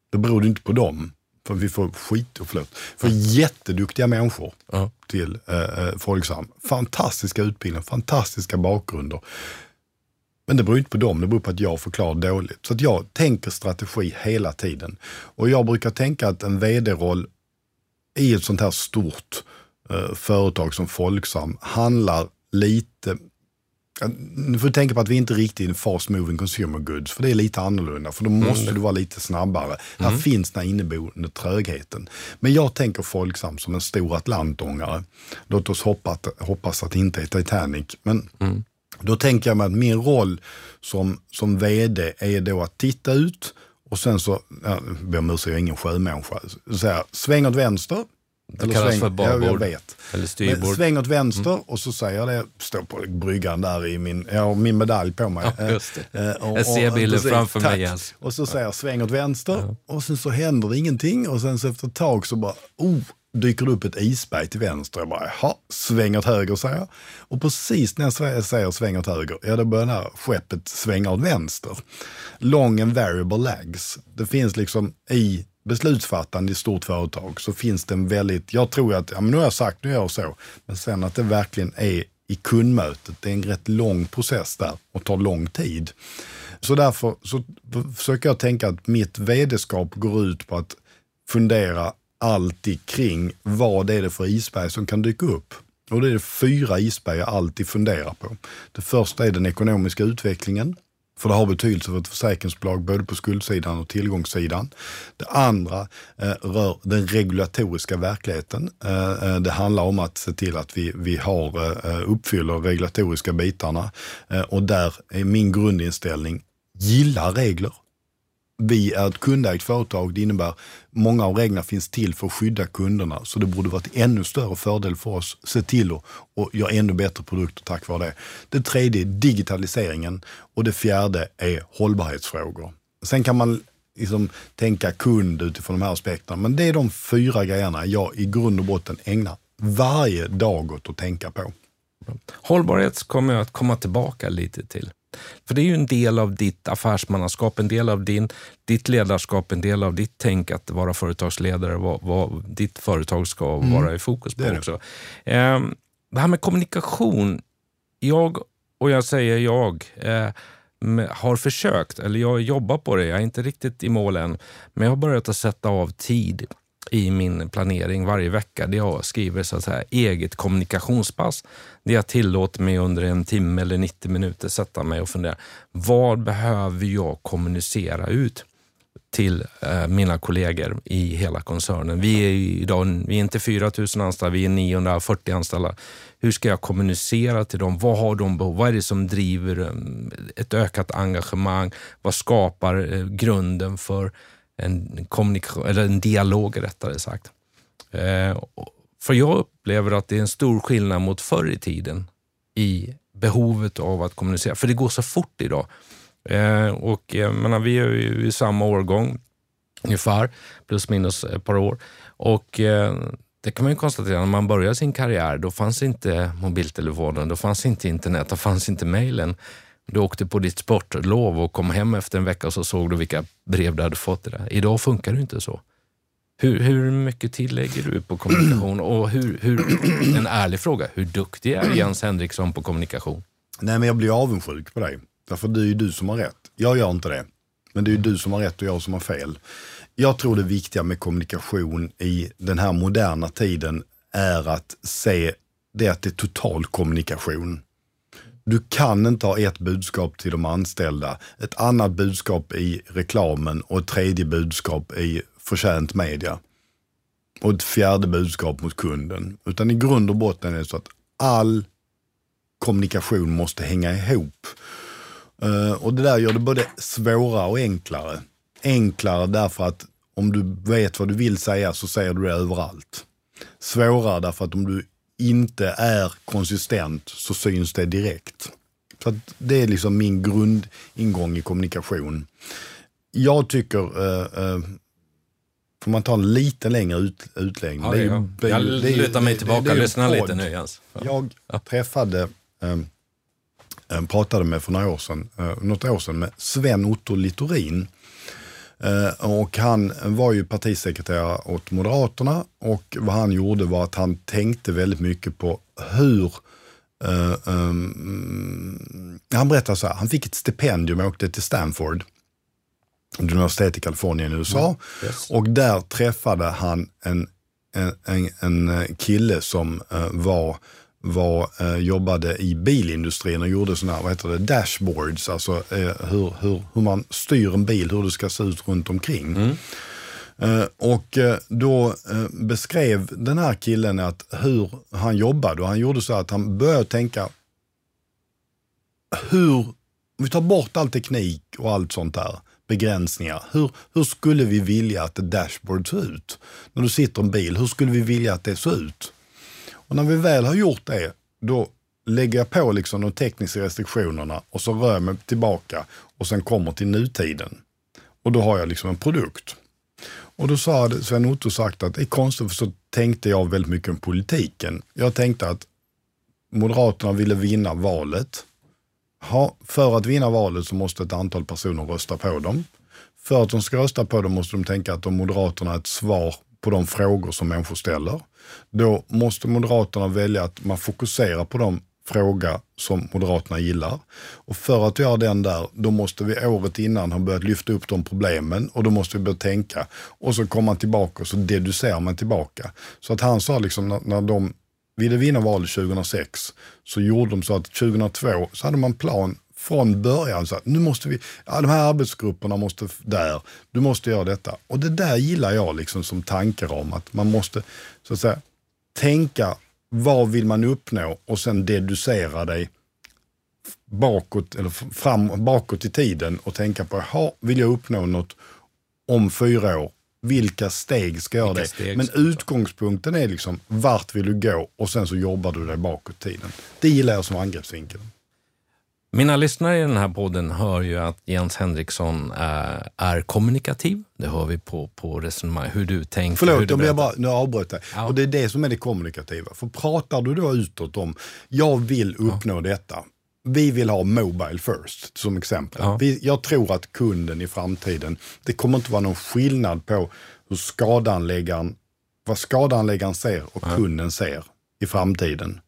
då beror det inte på dem. För vi får skit och förlåt, för jätteduktiga människor uh. till eh, Folksam. Fantastiska utbildningar, fantastiska bakgrunder. Men det beror inte på dem, det beror på att jag förklarar dåligt. Så att jag tänker strategi hela tiden. Och jag brukar tänka att en vd-roll i ett sånt här stort eh, företag som Folksam handlar lite nu får du tänka på att vi inte riktigt är en fast moving consumer goods, för det är lite annorlunda, för då mm. måste mm. du vara lite snabbare. Mm. Här finns den här inneboende trögheten. Men jag tänker Folksam som en stor atlantångare. Låt oss hoppas, hoppas att det inte är Titanic. Men mm. Då tänker jag mig att min roll som, som vd är då att titta ut och sen så, ja, ber om ursäkt, jag är ingen sjömänniska, så här, sväng åt vänster. Det kallas sväng, för babord. Ja, jag vet. Eller styrbord. Sväng åt vänster mm. och så säger jag det, står på bryggan där i min, jag har min medalj på mig. Ja, just det. Eh, och, jag ser bilden framför tack. mig Jens. Och så säger jag sväng åt vänster ja. och sen så händer det ingenting och sen så efter ett tag så bara, oh, dyker det upp ett isberg till vänster. Jag bara, jaha, sväng åt höger säger jag. Och precis när jag säger sväng åt höger, ja då börjar det här skeppet svänga åt vänster. Long and variable lags. Det finns liksom i beslutsfattande i stort företag så finns det en väldigt, jag tror att, ja men nu har jag sagt, nu gör jag så, men sen att det verkligen är i kundmötet, det är en rätt lång process där och tar lång tid. Så därför så försöker jag tänka att mitt vd-skap går ut på att fundera alltid kring vad är det för isberg som kan dyka upp. Och det är fyra isberg jag alltid funderar på. Det första är den ekonomiska utvecklingen. För det har betydelse för ett försäkringsbolag både på skuldsidan och tillgångssidan. Det andra eh, rör den regulatoriska verkligheten. Eh, eh det handlar om att se till att vi, vi har, eh, eh uppfyller de regulatoriska bitarna. Eh, och där är min grundinställning, gilla regler vi är ett kundägt företag. Det innebär många av reglerna finns till för att skydda kunderna. Så det borde vara en ännu större fördel för oss se till att och göra ännu bättre produkter tack vare det. Det tredje är digitaliseringen och det fjärde är hållbarhetsfrågor. Sen kan man liksom tänka kund utifrån de här aspekterna. Men det är de fyra grejerna jag i grund och botten ägnar varje dag åt att tänka på. Hållbarhet kommer jag att komma tillbaka lite till. För det är ju en del av ditt affärsmannaskap, en del av din, ditt ledarskap, en del av ditt tänk att vara företagsledare, vad, vad ditt företag ska mm. vara i fokus på det också. Eh, det här med kommunikation. Jag, och jag säger jag, eh, har försökt, eller jag jobbar på det, jag är inte riktigt i mål än, men jag har börjat att sätta av tid i min planering varje vecka där jag skriver så att säga, eget kommunikationspass. Där jag tillåter mig under en timme eller 90 minuter sätta mig och fundera. Vad behöver jag kommunicera ut till eh, mina kollegor i hela koncernen? Vi är idag vi är inte 4 000 anställda, vi är 940 anställda. Hur ska jag kommunicera till dem? Vad har de behov? Vad är det som driver eh, ett ökat engagemang? Vad skapar eh, grunden för en, kommunikation, eller en dialog rättare sagt. Eh, för jag upplever att det är en stor skillnad mot förr i tiden i behovet av att kommunicera. För det går så fort idag. Eh, och eh, jag menar, vi är ju i samma årgång ungefär, plus minus ett par år. Och eh, det kan man ju konstatera, när man började sin karriär, då fanns inte mobiltelefonen, då fanns inte internet, då fanns inte mejlen. Du åkte på ditt sportlov och kom hem efter en vecka och så såg du vilka brev du hade fått. Det Idag funkar det inte så. Hur, hur mycket tid lägger du på kommunikation? Och hur, hur, en ärlig fråga, hur duktig är Jens Henriksson på kommunikation? Nej, men jag blir avundsjuk på dig. Därför det är ju du som har rätt. Jag gör inte det. Men det är ju du som har rätt och jag som har fel. Jag tror det viktiga med kommunikation i den här moderna tiden är att se det att det är total kommunikation. Du kan inte ha ett budskap till de anställda, ett annat budskap i reklamen och ett tredje budskap i förtjänt media. Och ett fjärde budskap mot kunden. Utan i grund och botten är det så att all kommunikation måste hänga ihop. Eh, och det där gör det både svårare och enklare. Enklare därför att om du vet vad du vill säga så säger du det överallt. Svårare därför att om du inte är konsistent så syns det direkt. Så det är liksom min grundingång i kommunikation. Jag tycker, uh, uh, får man ta en lite längre ut, utläggning. Ja, ja. Det är, jag lutar mig tillbaka och lyssnar lite nu Jens. Ja. Jag ja. träffade, um, pratade med för några år sedan, uh, något år sedan med Sven Otto Littorin Eh, och han var ju partisekreterare åt Moderaterna och vad han gjorde var att han tänkte väldigt mycket på hur um, han berättade så här, han fick ett stipendium och åkte till Stanford, universitet i Kalifornien i USA. Mm. Yes. Och där träffade han en, en, en, en kille som uh, var var, eh, jobbade i bilindustrin och gjorde sådana här, vad heter det, dashboards, alltså eh, hur, hur, hur man styr en bil, hur det ska se ut runt omkring. Mm. Eh, och eh, då eh, beskrev den här killen att hur han jobbade och han gjorde så att han började tänka hur, om vi tar bort all teknik och allt sånt där, begränsningar. Hur, hur skulle vi vilja att ett dashboard ser ut? När du sitter i en bil, hur skulle vi vilja att det ser ut? Och när vi väl har gjort det, då lägger jag på liksom de tekniska restriktionerna och så rör jag mig tillbaka och sen kommer till nutiden. Och då har jag liksom en produkt. Och då sa Sven Otto sagt att det är konstigt, för så tänkte jag väldigt mycket om politiken. Jag tänkte att Moderaterna ville vinna valet. Ha, för att vinna valet så måste ett antal personer rösta på dem. För att de ska rösta på dem måste de tänka att de Moderaterna är ett svar på de frågor som människor ställer. Då måste Moderaterna välja att man fokuserar på de fråga som Moderaterna gillar. Och för att göra den där, då måste vi året innan ha börjat lyfta upp de problemen och då måste vi börja tänka. Och så kommer man tillbaka och så deducerar man tillbaka. Så att han sa liksom när, när de ville vinna valet 2006 så gjorde de så att 2002 så hade man plan från början. Så att nu måste vi, ja, de här arbetsgrupperna måste där, du måste göra detta. Och det där gillar jag liksom som tankar om att man måste så att säga, tänka vad vill man uppnå och sen deducera dig bakåt, eller fram, bakåt i tiden och tänka på, ha, vill jag uppnå något om fyra år? Vilka steg ska jag det? steg Men utgångspunkten är liksom, vart vill du gå? Och sen så jobbar du dig bakåt i tiden. Det gillar jag som angreppsvinkel. Mina lyssnare i den här podden hör ju att Jens Henriksson är, är kommunikativ. Det hör vi på, på resonemang, hur du tänker. hur Förlåt, du då blir jag bara, nu avbröt jag. Ja. Och det är det som är det kommunikativa. För pratar du då utåt om, jag vill uppnå detta. Vi vill ha Mobile first som exempel. Ja. Vi, jag tror att kunden i framtiden, det kommer inte vara någon skillnad på hur skadanläggaren, vad skadanläggaren ser och kunden ser i framtiden.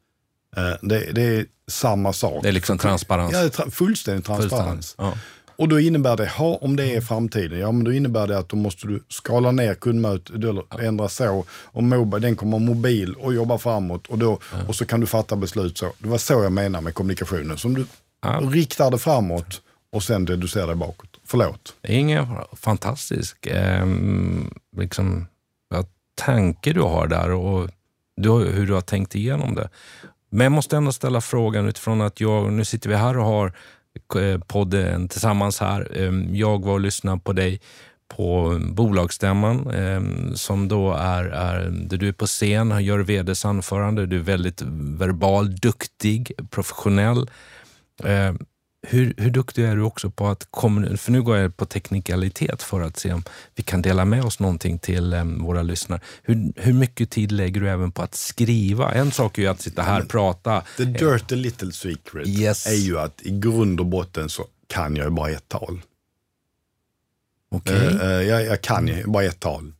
Eh, Det, det är samma sak. Det är liksom transparens. Ja, tra- fullständig transparens. Ja. Och då innebär det, ha, om det är framtiden, ja men då innebär det att då måste du skala ner kundmötet, eller ändra så. Och mobile, den kommer mobil och jobba framåt och, då, och så kan du fatta beslut så. Det var så jag menar med kommunikationen. Som du Ja. riktar det framåt och sen reducerar det bakåt. Förlåt. Ingen fantastisk ehm, liksom, tanke du har där och du, hur du har tänkt igenom det. Men jag måste ändå ställa frågan utifrån att jag, nu sitter vi här och har eh, podden tillsammans här. Ehm, jag var och lyssnade på dig på bolagsstämman ehm, som då är, är där du är på scen, gör vds anförande, du är väldigt verbal, duktig, professionell. Ehm, Eh, hur, hur duktig är du också på att kommunicera? För nu går jag på teknikalitet för att se om vi kan dela med oss någonting till eh, våra lyssnare. Hur, hur mycket tid lägger du även på att skriva? En sak är ju att sitta här och prata. The dirty little secret Yes. är ju att i grund och botten så kan jag ju bara ett tal. Okej. Eh, eh, jag, jag kan ju bara ett tal.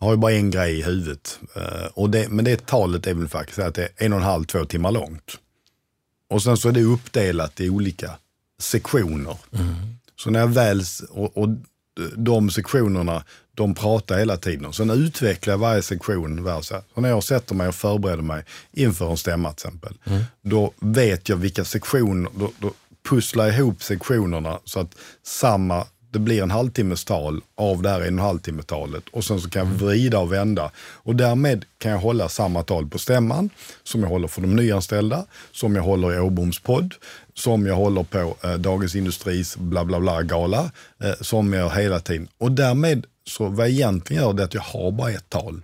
Jag har ju bara en grej i huvudet. Eh, och det, men det talet är väl faktiskt att det är en och en halv, två timmar långt. Och sen så är det uppdelat i olika sektioner. Så när jag väl, och, och de sektionerna, de pratar hela tiden. Sen utvecklar jag varje sektion. Så, när jag sätter mig och förbereder mig inför en stämma till exempel, då vet jag vilka sektioner, då, då pusslar jag ihop sektionerna så att samma, det blir en halvtimmes tal av det här en och halvtimme talet och sen så kan jag vrida och vända. Och därmed kan jag hålla samma tal på stämman som jag håller för de nyanställda, som jag håller i Åboms podd, som jag håller på eh, Dagens Industris bla bla bla gala, eh, som jag hela tiden. Och därmed, så vad jag egentligen gör det är att jag har bara ett tal.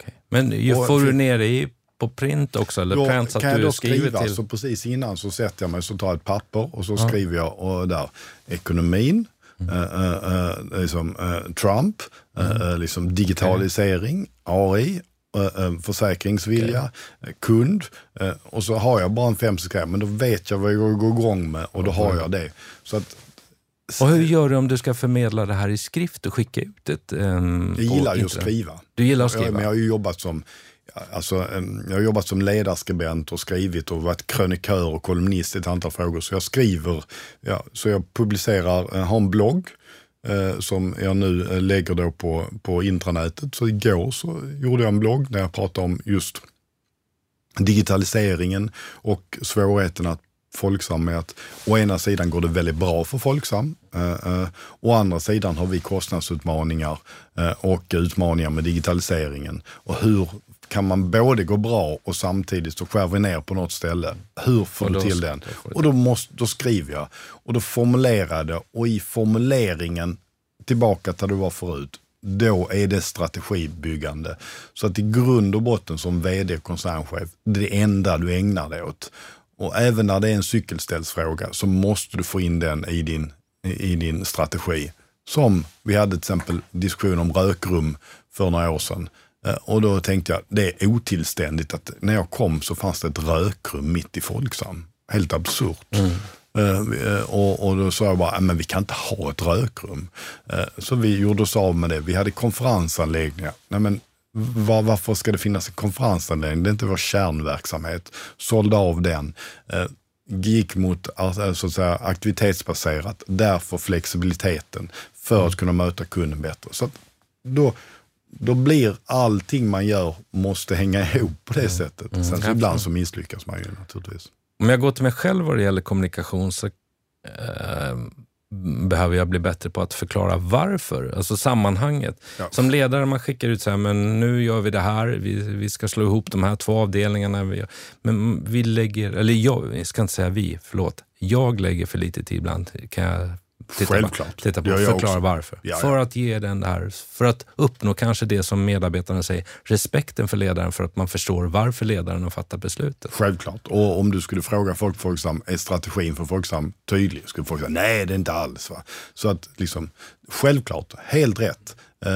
okej. Men och- får du ner det i, på print också? Eller Då print så kan att jag du då skriver skriva, till? så precis innan så sätter jag mig så tar jag ett papper och så skriver jag och där, ekonomin, Mm. eh, eh, eh, liksom, eh, Trump, Mm. liksom digitalisering, AI, försäkringsvilja, eh, kund eh, och så har jag bara en fem sekunder, men då vet jag vad jag går igång med och då har jag det. Så att, Och hur gör du om du ska förmedla det här i skrift och skicka ut det? Um, jag gillar ju att skriva. Du gillar att Jag, skriva? men jag har ju jobbat som Alltså, em, jag har jobbat som ledarskribent och skrivit och varit krönikör och kolumnist i ett antal frågor. Så jag skriver, ja, så jag publicerar, eh, har en blogg eh, som jag nu eh, lägger då på, på intranätet. Så igår så gjorde jag en blogg där jag pratade om just digitaliseringen och svårigheten att Folksam med att å ena sidan går det väldigt bra för Folksam, eh, eh, å andra sidan har vi kostnadsutmaningar eh, och utmaningar med digitaliseringen. Och hur kan man både gå bra och samtidigt så skär vi ner på något ställe. Hur får du till den? Och då, måste, då skriver jag och då formulerar jag det och i formuleringen tillbaka till det var förut, då är det strategibyggande. Så att i grund och botten som vd och koncernchef, det är det enda du ägnar dig åt. Och även när det är en cykelställsfråga så måste du få in den i din, i i din strategi. Som vi hade till exempel diskussion om rökrum för några år sedan. Eh, Och då tänkte jag, det är otillständigt att när jag kom så fanns det ett rökrum mitt i Folksam. Helt absurt. Eh, eh, och, och då sa jag bara, "Nej, men vi kan inte ha ett rökrum. Så vi gjorde oss av med det. Vi hade konferensanläggningar. Nej, men var, varför ska det finnas en konferensanläggning? Det är inte vår kärnverksamhet. Sålde av den. Gick mot eh, så att säga, aktivitetsbaserat. Därför flexibiliteten. För att kunna möta kunden bättre. Så då, då blir allting man gör måste hänga ihop på det sättet. Sen så absolut. ibland så misslyckas man ju naturligtvis. Om jag går till mig själv vad det gäller kommunikation så eh, behöver jag bli bättre på att förklara varför, alltså sammanhanget. Ja. Som ledare man skickar ut så här, men nu gör vi det här, vi, vi ska slå ihop de här två avdelningarna. Vi, men vi lägger, eller jag, jag ska inte säga vi, förlåt. Jag lägger för lite tid ibland, kan jag Titta Självklart. På, titta på förklara varför. Ja, för att ge den där, för att uppnå kanske det som medarbetarna säger, respekten för ledaren för att man förstår varför ledaren har fattat beslutet. Självklart. Och om du skulle fråga folk, Folksam, är strategin för Folksam tydlig? Skulle folk säga, nej det är inte alls. Va? Så att liksom, självklart, helt rätt. Uh,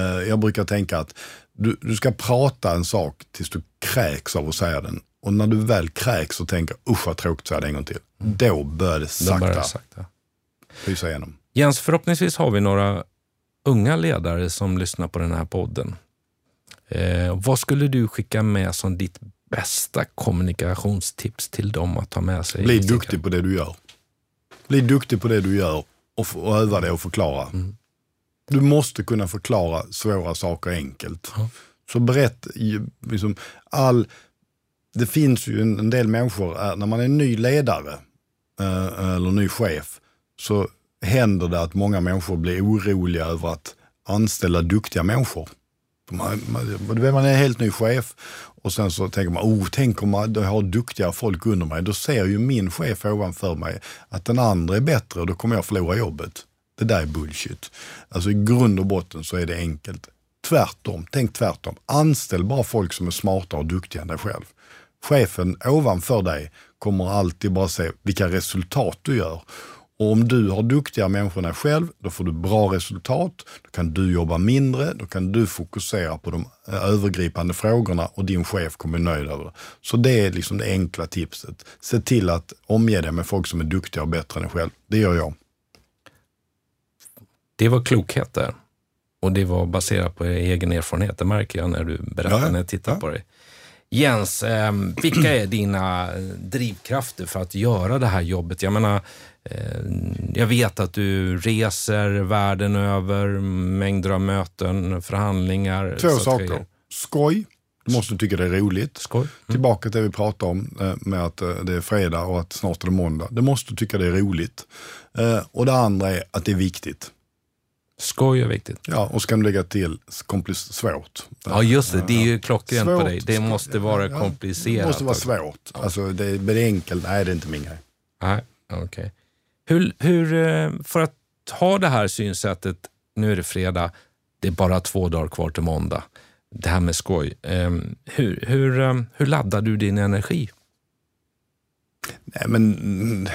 uh, jag brukar tänka att du, du ska prata en sak tills du kräks av att säga den. Och när du väl kräks och tänker, usch vad tråkigt att säga det en gång till. Mm. Då börjar det sakta. sakta lysa igenom. Jens, förhoppningsvis har vi några unga ledare som lyssnar på den här podden. Eh, vad skulle du skicka med som ditt bästa kommunikationstips till dem att ta med sig? Bli duktig på det du gör. Bli duktig på det du gör och, och öva det och förklara. Mm. Du måste kunna förklara svåra saker enkelt. Mm. Så berätt, liksom, all, det finns ju en, en del människor, äh, när man är ny ledare äh, eller ny chef, så händer det att många människor blir oroliga över att anställa duktiga människor. Man, man, man är helt ny chef och sen så tänker man, oh, tänk om jag har duktiga folk under mig. Då ser ju min chef ovanför mig att den andra är bättre och då kommer jag förlora jobbet. Det där är bullshit. Alltså i grund och botten så är det enkelt. Tvärtom, tänk tvärtom. Anställ bara folk som är smarta och duktiga än dig själv. Chefen ovanför dig kommer alltid bara se vilka resultat du gör och om du har duktiga människor än själv, då får du bra resultat. Då kan du jobba mindre, då kan du fokusera på de eh, övergripande frågorna och din chef kommer nöjd över det. Så det är liksom det enkla tipset. Se till att omge dig med folk som är duktiga och bättre än dig själv. Det gör jag. Det var klokhet där. Och det var baserat på egen erfarenhet. Det märker jag när du berättar, ja, när jag tittar ja. på dig. Jens, eh, vilka är dina drivkrafter för att göra det här jobbet? Jag menar, jag vet att du reser världen över, mängder av möten, förhandlingar. Två saker. Skoj. Du måste tycka det är roligt. Skoj. Mm. Tillbaka till det vi pratade om eh, med att eh, det är fredag och att snart är det måndag. Du måste tycka det är roligt. Och det andra är att det är viktigt. Skoj är viktigt. Ja, och ska du lägga till svårt. Ja, just det. Det är ju klockrent på dig. Det måste vara komplicerat. Det måste vara svårt. Alltså, det är enkelt. Nej, det är inte min grej. Nej, okej. Okay. Hur, hur, eh, för att ha det här synsättet, nu är det fredag, det är bara två dagar kvar till måndag. Det här med skoj. Ehm, hur, hur, ehm, hur laddar du din energi? Nej, men,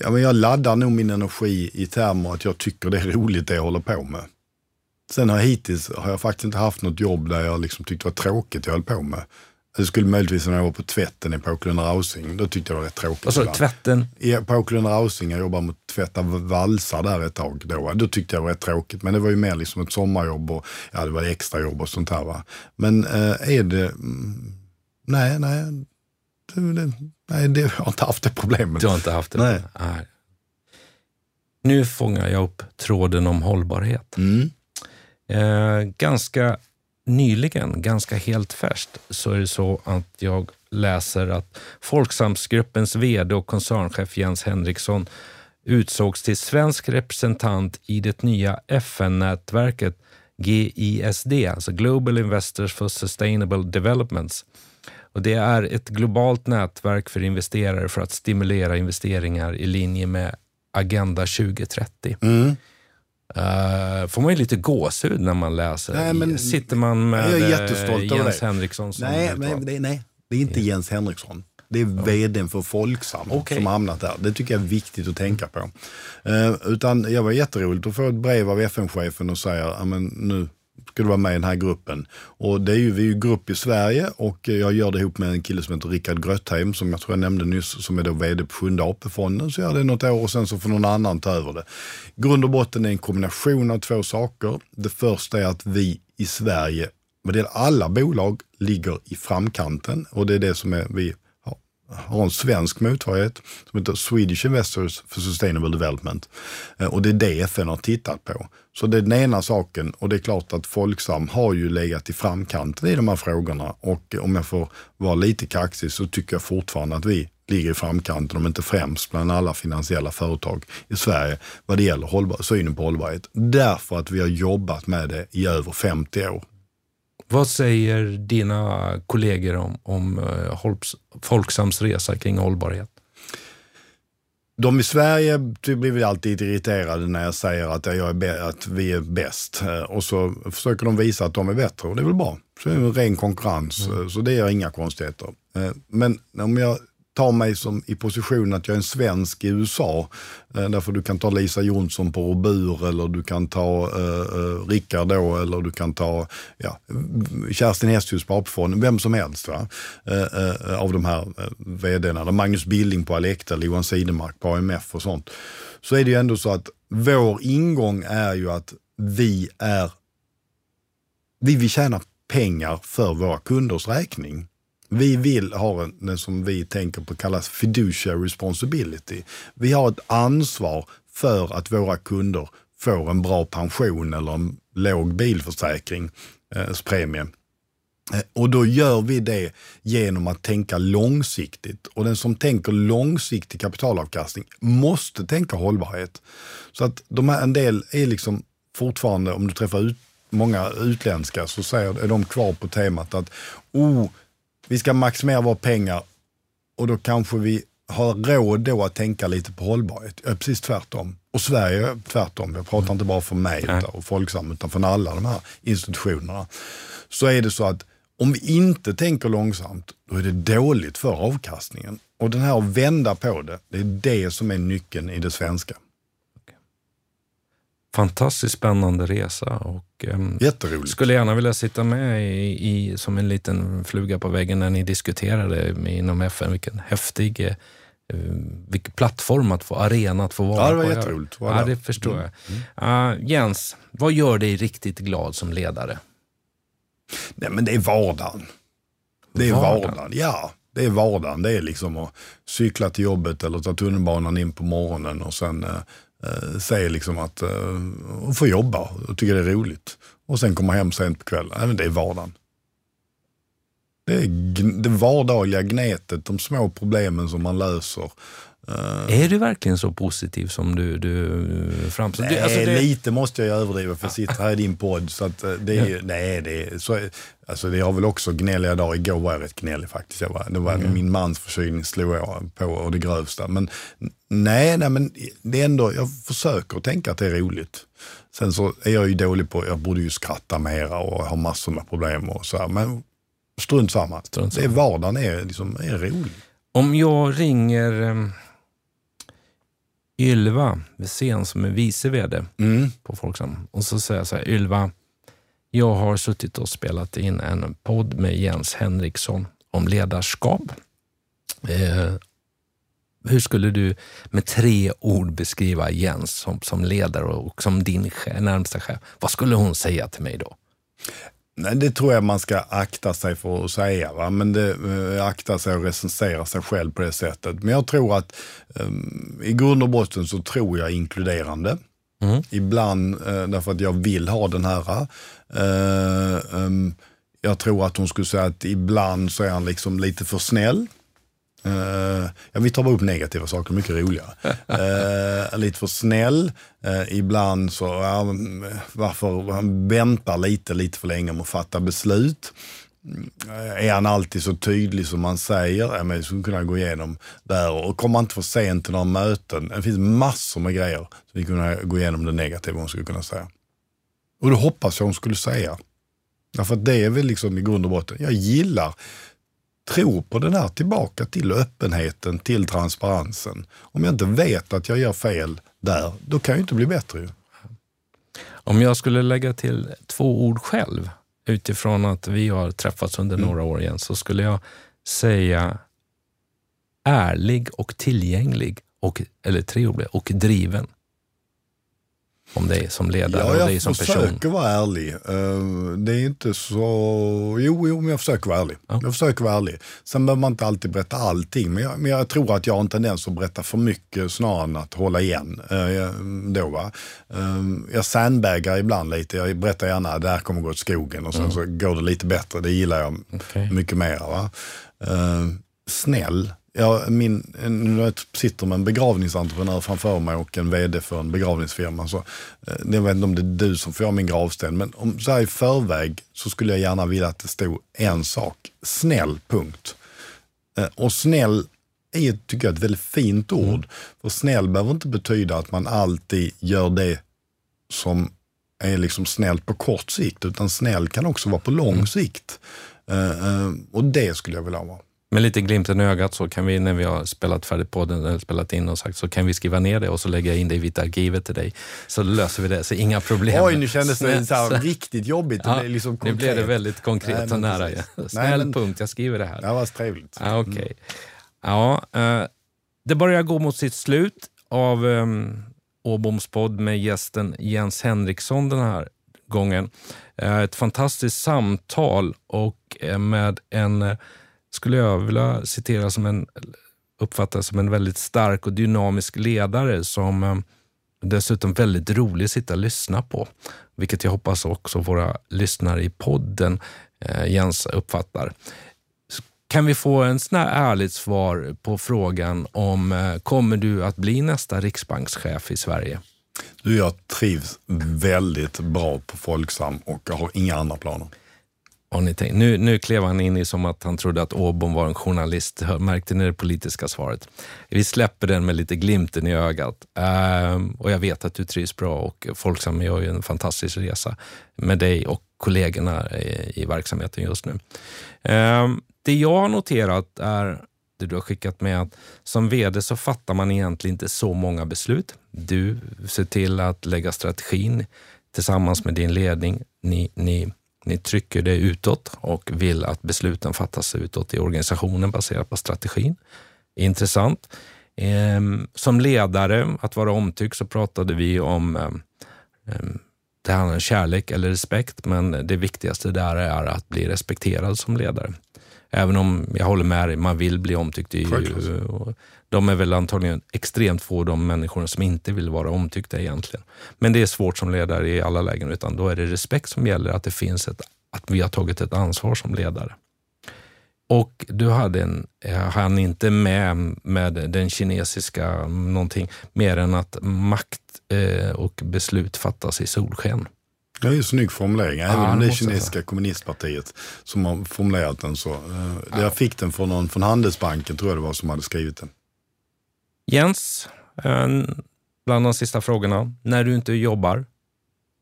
ja, men jag laddar nog min energi i termer att jag tycker det är roligt det jag håller på med. Sen har jag hittills har jag faktiskt inte haft något jobb där jag liksom tyckte det var tråkigt jag höll på med. Det skulle möjligtvis när jag var på tvätten i Påklund Rausing. Då tyckte jag det var rätt tråkigt. Vad sa du? Tvätten? I Påklund Rausing, jag jobbade med att tvätta valsar där ett tag. Då, då tyckte jag det var rätt tråkigt. Men det var ju mer liksom ett sommarjobb och ja, det var extrajobb och sånt här. Va? Men eh, är det... Mm, nej, nej. Det, det, nej, det, jag har inte haft det problemet. Du har inte haft det? Nej. nej. Nu fångar jag upp tråden om hållbarhet. Mm. Eh, ganska nyligen, ganska helt färskt, så är det så att jag läser att Folksamsgruppens VD och koncernchef Jens Henriksson utsågs till svensk representant i det nya FN-nätverket GISD, alltså Global Investors for Sustainable Developments. Och det är ett globalt nätverk för investerare för att stimulera investeringar i linje med Agenda 2030. Mm. Uh, får man ju lite gåshud när man läser. Nej, men, Sitter man med jag är jättestolt uh, Jens Henriksson som nej, men, det, nej, det är inte yeah. Jens Henriksson. Det är ja. vdn för Folksam okay. som hamnat där. Det tycker jag är viktigt att tänka på. Uh, utan jag var jätteroligt att få ett brev av FN-chefen och säga, nu ska du vara med i den här gruppen. Och det är ju, vi är ju grupp i Sverige och eh, jag gör det ihop med en kille som heter Rickard Grötheim som jag tror jag nämnde nyss, som är då vd på Sjunde AP-fonden. Så gör det något år och sen så får någon annan ta över det. Grund och botten är en kombination av två saker. Det första är att vi i Sverige, vad det gäller alla bolag, ligger i framkanten och det är det som är, vi har en svensk motsvarighet som heter Swedish Investors for Sustainable Development. Eh, och det är det FN har tittat på. Så det är den ena saken och det är klart att Folksam har ju legat i framkanten i de här frågorna och om jag får vara lite kaxig så tycker jag fortfarande att vi ligger i framkanten, om inte främst bland alla finansiella företag i Sverige vad det gäller hållbar, synen på hållbarhet. Därför att vi har jobbat med det i över 50 år. Vad säger dina kollegor om, om uh, Folksams resa kring hållbarhet? De i Sverige blir alltid irriterade när jag säger att, jag är att vi är bäst. Eh, och så försöker de visa att de är bättre och det är väl bra. Så det är en ren konkurrens, mm. så det är inga konstigheter. Eh, men om jag tar mig som i position att jag är en svensk i USA. Eh, därför du kan ta Lisa Jonsson på Robur eller du kan ta eh, eh Rickard då eller du kan ta ja, Kerstin Hesthus på AP-fonden, vem som helst va? Eh, eh, av de här eh, vdarna. Magnus Billing på Alecta, Johan Sidemark på AMF och sånt. Så är det ju ändå så att vår ingång är ju att vi är, vi vill tjäna pengar för våra kunders räkning. Vi vill ha det som vi tänker på kallas fiduciary responsibility. Vi har ett ansvar för att våra kunder får en bra pension eller en låg bilförsäkringspremie. Eh, eh, och då gör vi det genom att tänka långsiktigt. Och den som tänker långsiktig kapitalavkastning måste tänka hållbarhet. Så att de här, en del är liksom fortfarande, om du träffar ut, många utländska så säger, är de kvar på temat att oh, vi ska maximera våra pengar och då kanske vi har råd då att tänka lite på hållbarhet. Ja, precis tvärtom. Och Sverige är tvärtom. Jag pratar inte bara för mig utan, och Folksam utan för alla de här institutionerna. Så är det så att om vi inte tänker långsamt, då är det dåligt för avkastningen. Och den här att vända på det, det är det som är nyckeln i det svenska fantastiskt spännande resa och um, skulle gärna vilja sitta med i, i, som en liten fluga på väggen när ni diskuterade inom FN. Vilken häftig uh, vilken plattform att få, arena att få vara på. Ja, det var jätteroligt. Ja, det förstår mm. jag. Uh, Jens, vad gör dig riktigt glad som ledare? Nej, men det är vardagen. Det är vardagen, vardagen. ja. Det är vardagen. Det är liksom att cykla till jobbet eller ta tunnelbanan in på morgonen och sen uh, eh, säger liksom att eh, få jobba och tycker det är roligt. Och sen komma hem sent på kvällen. Även det är vardagen. Det är det vardagliga gnetet, de små problemen som man löser. Uh, är du verkligen så positiv som du, du framställer? Nej, alltså det... lite måste jag överdriva för jag sitter här i din podd. Så att eh, det är, ja. nej, det är, så, alltså det har väl också gnälliga dagar. Igår var jag rätt gnällig faktiskt. Jag var, det var mm. Min mans förkylning slog jag på och det grövsta. Men nej, nej, men det är ändå, jag försöker tänka att det är roligt. Sen så är jag ju dålig på, jag borde ju skratta mera och ha massor med problem och så här. Men strunt samma. Strunt samma. Det är vardagen är, liksom, är rolig. Om jag ringer ehm, Ylva Wirsén som är vice vd mm. på Folksam. Och så säger jag så här, Ylva, jag har suttit och spelat in en podd med Jens Henriksson om ledarskap. Eh, hur skulle du med tre ord beskriva Jens som, som ledare och som din närmsta chef? Vad skulle hon säga till mig då? Nej, det tror jag man ska akta sig för att säga. Va? Men det, äh, akta sig och recensera sig själv på det sättet. Men jag tror att um, i grund och botten så tror jag inkluderande. Mm. Ibland uh, därför att jag vill ha den här. Uh, um, jag tror att hon skulle säga att ibland så är han liksom lite för snäll. Uh, ja, vi tar bara upp negativa saker, mycket roligare. Uh, lite för snäll. Uh, ibland så, varför han väntar lite, lite för länge med att fatta beslut. Är han alltid så tydlig som man säger? Ja, men skulle kunna gå igenom där. Och kommer han inte för sent till några möten? Det finns massor med grejer som vi kunna gå igenom det negativa hon skulle kunna säga. Och det hoppas jag hon skulle säga. Därför att det är väl liksom i grund och botten, jag gillar tror på den här tillbaka till öppenheten, till transparensen. Om jag inte vet att jag gör fel där, då kan jag inte bli bättre. Om jag skulle lägga till två ord själv utifrån att vi har träffats under mm. några år igen, så skulle jag säga ärlig och tillgänglig, och, eller tre ord, och driven om dig som ledare ja, och dig som person? Jag försöker vara ärlig. Eh, det är inte så... Jo, jo men jag försöker vara ärlig. Ja. Jag försöker vara ärlig. Sen behöver man inte alltid berätta allting, men jag, men jag tror att jag har en tendens att berätta för mycket snarare än att hålla igen. Eh, då, va? Eh, jag sandbagar ibland lite. Jag berättar gärna att det här kommer gå åt skogen och sen mm. så går det lite bättre. Det gillar jag okay. mycket mer. Va? Snäll jag, min, nu jag sitter med en begravningsentreprenör framför mig och en vd för en begravningsfirma. Så, eh, jag vet inte om det är du som får göra min gravsten, men om, så här i förväg så skulle jag gärna vilja att det stod en sak. Snäll, punkt. Eh, och snäll är tycker jag, ett väldigt fint ord. Mm. För snäll behöver inte betyda att man alltid gör det som är liksom snällt på kort sikt, utan snäll kan också vara på lång mm. sikt. Uh, och det skulle jag vilja vara. Med lite glimten i ögat så kan vi, när vi har spelat färdigt podden, eller spelat in och sagt, så kan vi skriva ner det och så lägga in det i Vita arkivet till dig. Så löser vi det, så inga problem. Oj, nu kändes det så riktigt jobbigt. Ja, det liksom nu blev det väldigt konkret och nära. Ja. Snäll men, punkt, jag skriver det här. Det var trevligt. Ja, okay. Mm. ja, uh, det börjar gå mot sitt slut av um, Åboms podd med gästen Jens Henriksson den här gången. Uh, ett fantastiskt samtal och uh, med en skulle jag vilja citera som en, uppfattas som en väldigt stark och dynamisk ledare som eh, dessutom väldigt rolig att sitta och lyssna på. Vilket jag hoppas också våra lyssnare i podden eh, Jens uppfattar. Kan vi få en sån här ärligt svar på frågan om eh, kommer du att bli nästa riksbankschef i Sverige? Du, jag trivs väldigt bra på Folksam och jag har inga andra planer. Har ni tänkt? Nu, nu klev han in i som att han trodde att Åbom var en journalist. Märkte ni det politiska svaret? Vi släpper den med lite glimten i ögat. Ehm, och jag vet att du trivs bra och Folksam gör ju en fantastisk resa med dig och kollegorna i, i verksamheten just nu. Ehm, det jag har noterat är det du har skickat med att som vd så fattar man egentligen inte så många beslut. Du ser till att lägga strategin tillsammans med din ledning. Ni, ni ni trycker det utåt och vill att besluten fattas utåt i organisationen baserat på strategin. Intressant. Ehm, som ledare, att vara omtyckt, så pratade vi om ehm, ehm, det handlar om kärlek eller respekt, men det viktigaste där är att bli respekterad som ledare. Även om jag håller med dig, man vill bli omtyckt. Ju, de är väl antagligen extremt få de människorna som inte vill vara omtyckta egentligen. Men det är svårt som ledare i alla lägen, utan då är det respekt som gäller, att det finns ett, att vi har tagit ett ansvar som ledare. Och du hade en, han inte med med den kinesiska någonting mer än att makt eh, och beslut fattas i solsken. Det är ju snygg formulering, även ja, om det är kinesiska kommunistpartiet som har formulerat den så. Eh, ja. Jag fick den från någon från Handelsbanken, tror jag det var, som hade skrivit den. Jens, bland de sista frågorna. När du inte jobbar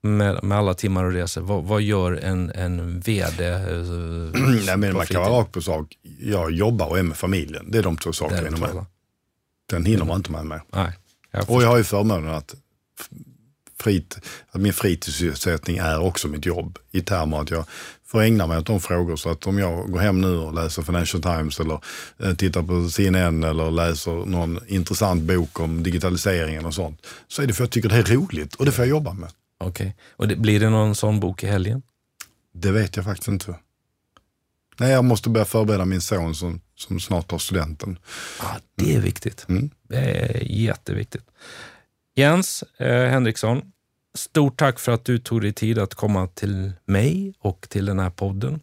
med, med alla timmar och resor, vad, vad gör en, en VD? Eh, Nej, men man kan vara rakt på sak. Jag jobbar och är med familjen. Det är de två sakerna med. Den hinner man inte med mig. Nej, jag och jag har ju förmånen att frit, att min fritidssysselsättning är också mitt jobb i termer att jag får ägna mig åt de frågor. Så att om jag går hem nu och läser Financial Times eller eh, tittar på CNN eller läser någon intressant bok om digitaliseringen och sånt, så är det för att jag tycker det är roligt och det får jag jobba med. Okej, okay. och det, blir det någon sån bok i helgen? Det vet jag faktiskt inte. Nej, jag måste börja förbereda min son som, som snart tar studenten. Ah, det är viktigt. Mm. Det är jätteviktigt. Jens eh, Henriksson, stort tack för att du tog dig tid att komma till mig och till den här podden.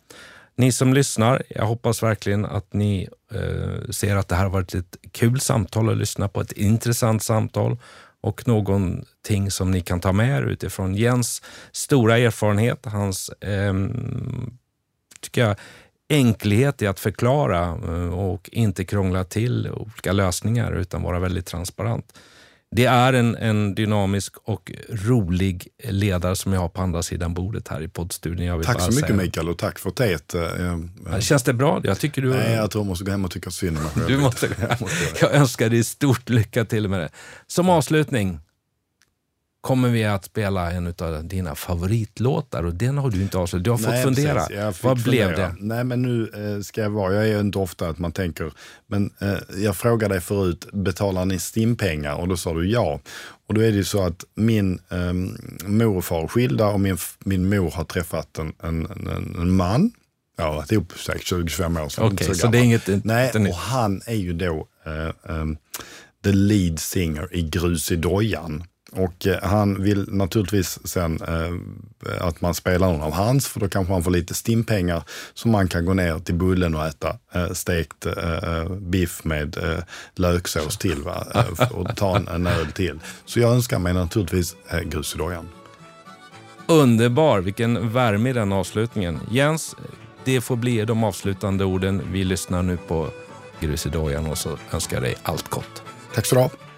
Ni som lyssnar, jag hoppas verkligen att ni eh, ser att det här har varit ett kul samtal att lyssna på, ett intressant samtal och någonting som ni kan ta med er utifrån Jens stora erfarenhet, hans eh, tycker jag, enkelhet i att förklara eh, och inte krångla till olika lösningar utan vara väldigt transparent. Det är en, en dynamisk och rolig ledare som jag har på andra sidan bordet här i poddstudion. tack så mycket säga. Mikael och tack för teet. Eh, Känns det bra? Jag tycker du... Nej, jag tror jag måste gå hem och tycka synd om mig själv. måste... jag önskar dig stort lycka till med det. Som avslutning, kommer vi att spela en av dina favoritlåtar och den har du inte avslöjat. Du har fått Nej, fundera. Vad fundera. blev det? Nej, men nu eh, ska jag vara, jag är inte ofta att man tänker, men eh, jag frågade dig förut, betalar ni stimpengar? Och då sa du ja. Och då är det ju så att min eh, mor och far är skilda och min, min mor har träffat en, en, en, en man. Ja, varit ihop säkert 20-25 år sedan. Okej, okay, så, så det är inget... Nej, och han är ju då eh, um, the lead singer i Grus i dojan. Och eh, han vill naturligtvis sen eh, att man spelar någon av hans, för då kanske man får lite stimpengar så man kan gå ner till Bullen och äta eh, stekt eh, biff med eh, löksås till va? Eh, och ta en, en öl till. Så jag önskar mig naturligtvis eh, grus i dojan. Underbar, vilken värme i den avslutningen. Jens, det får bli de avslutande orden. Vi lyssnar nu på grus i dojan och så önskar jag dig allt gott. Tack så du ha.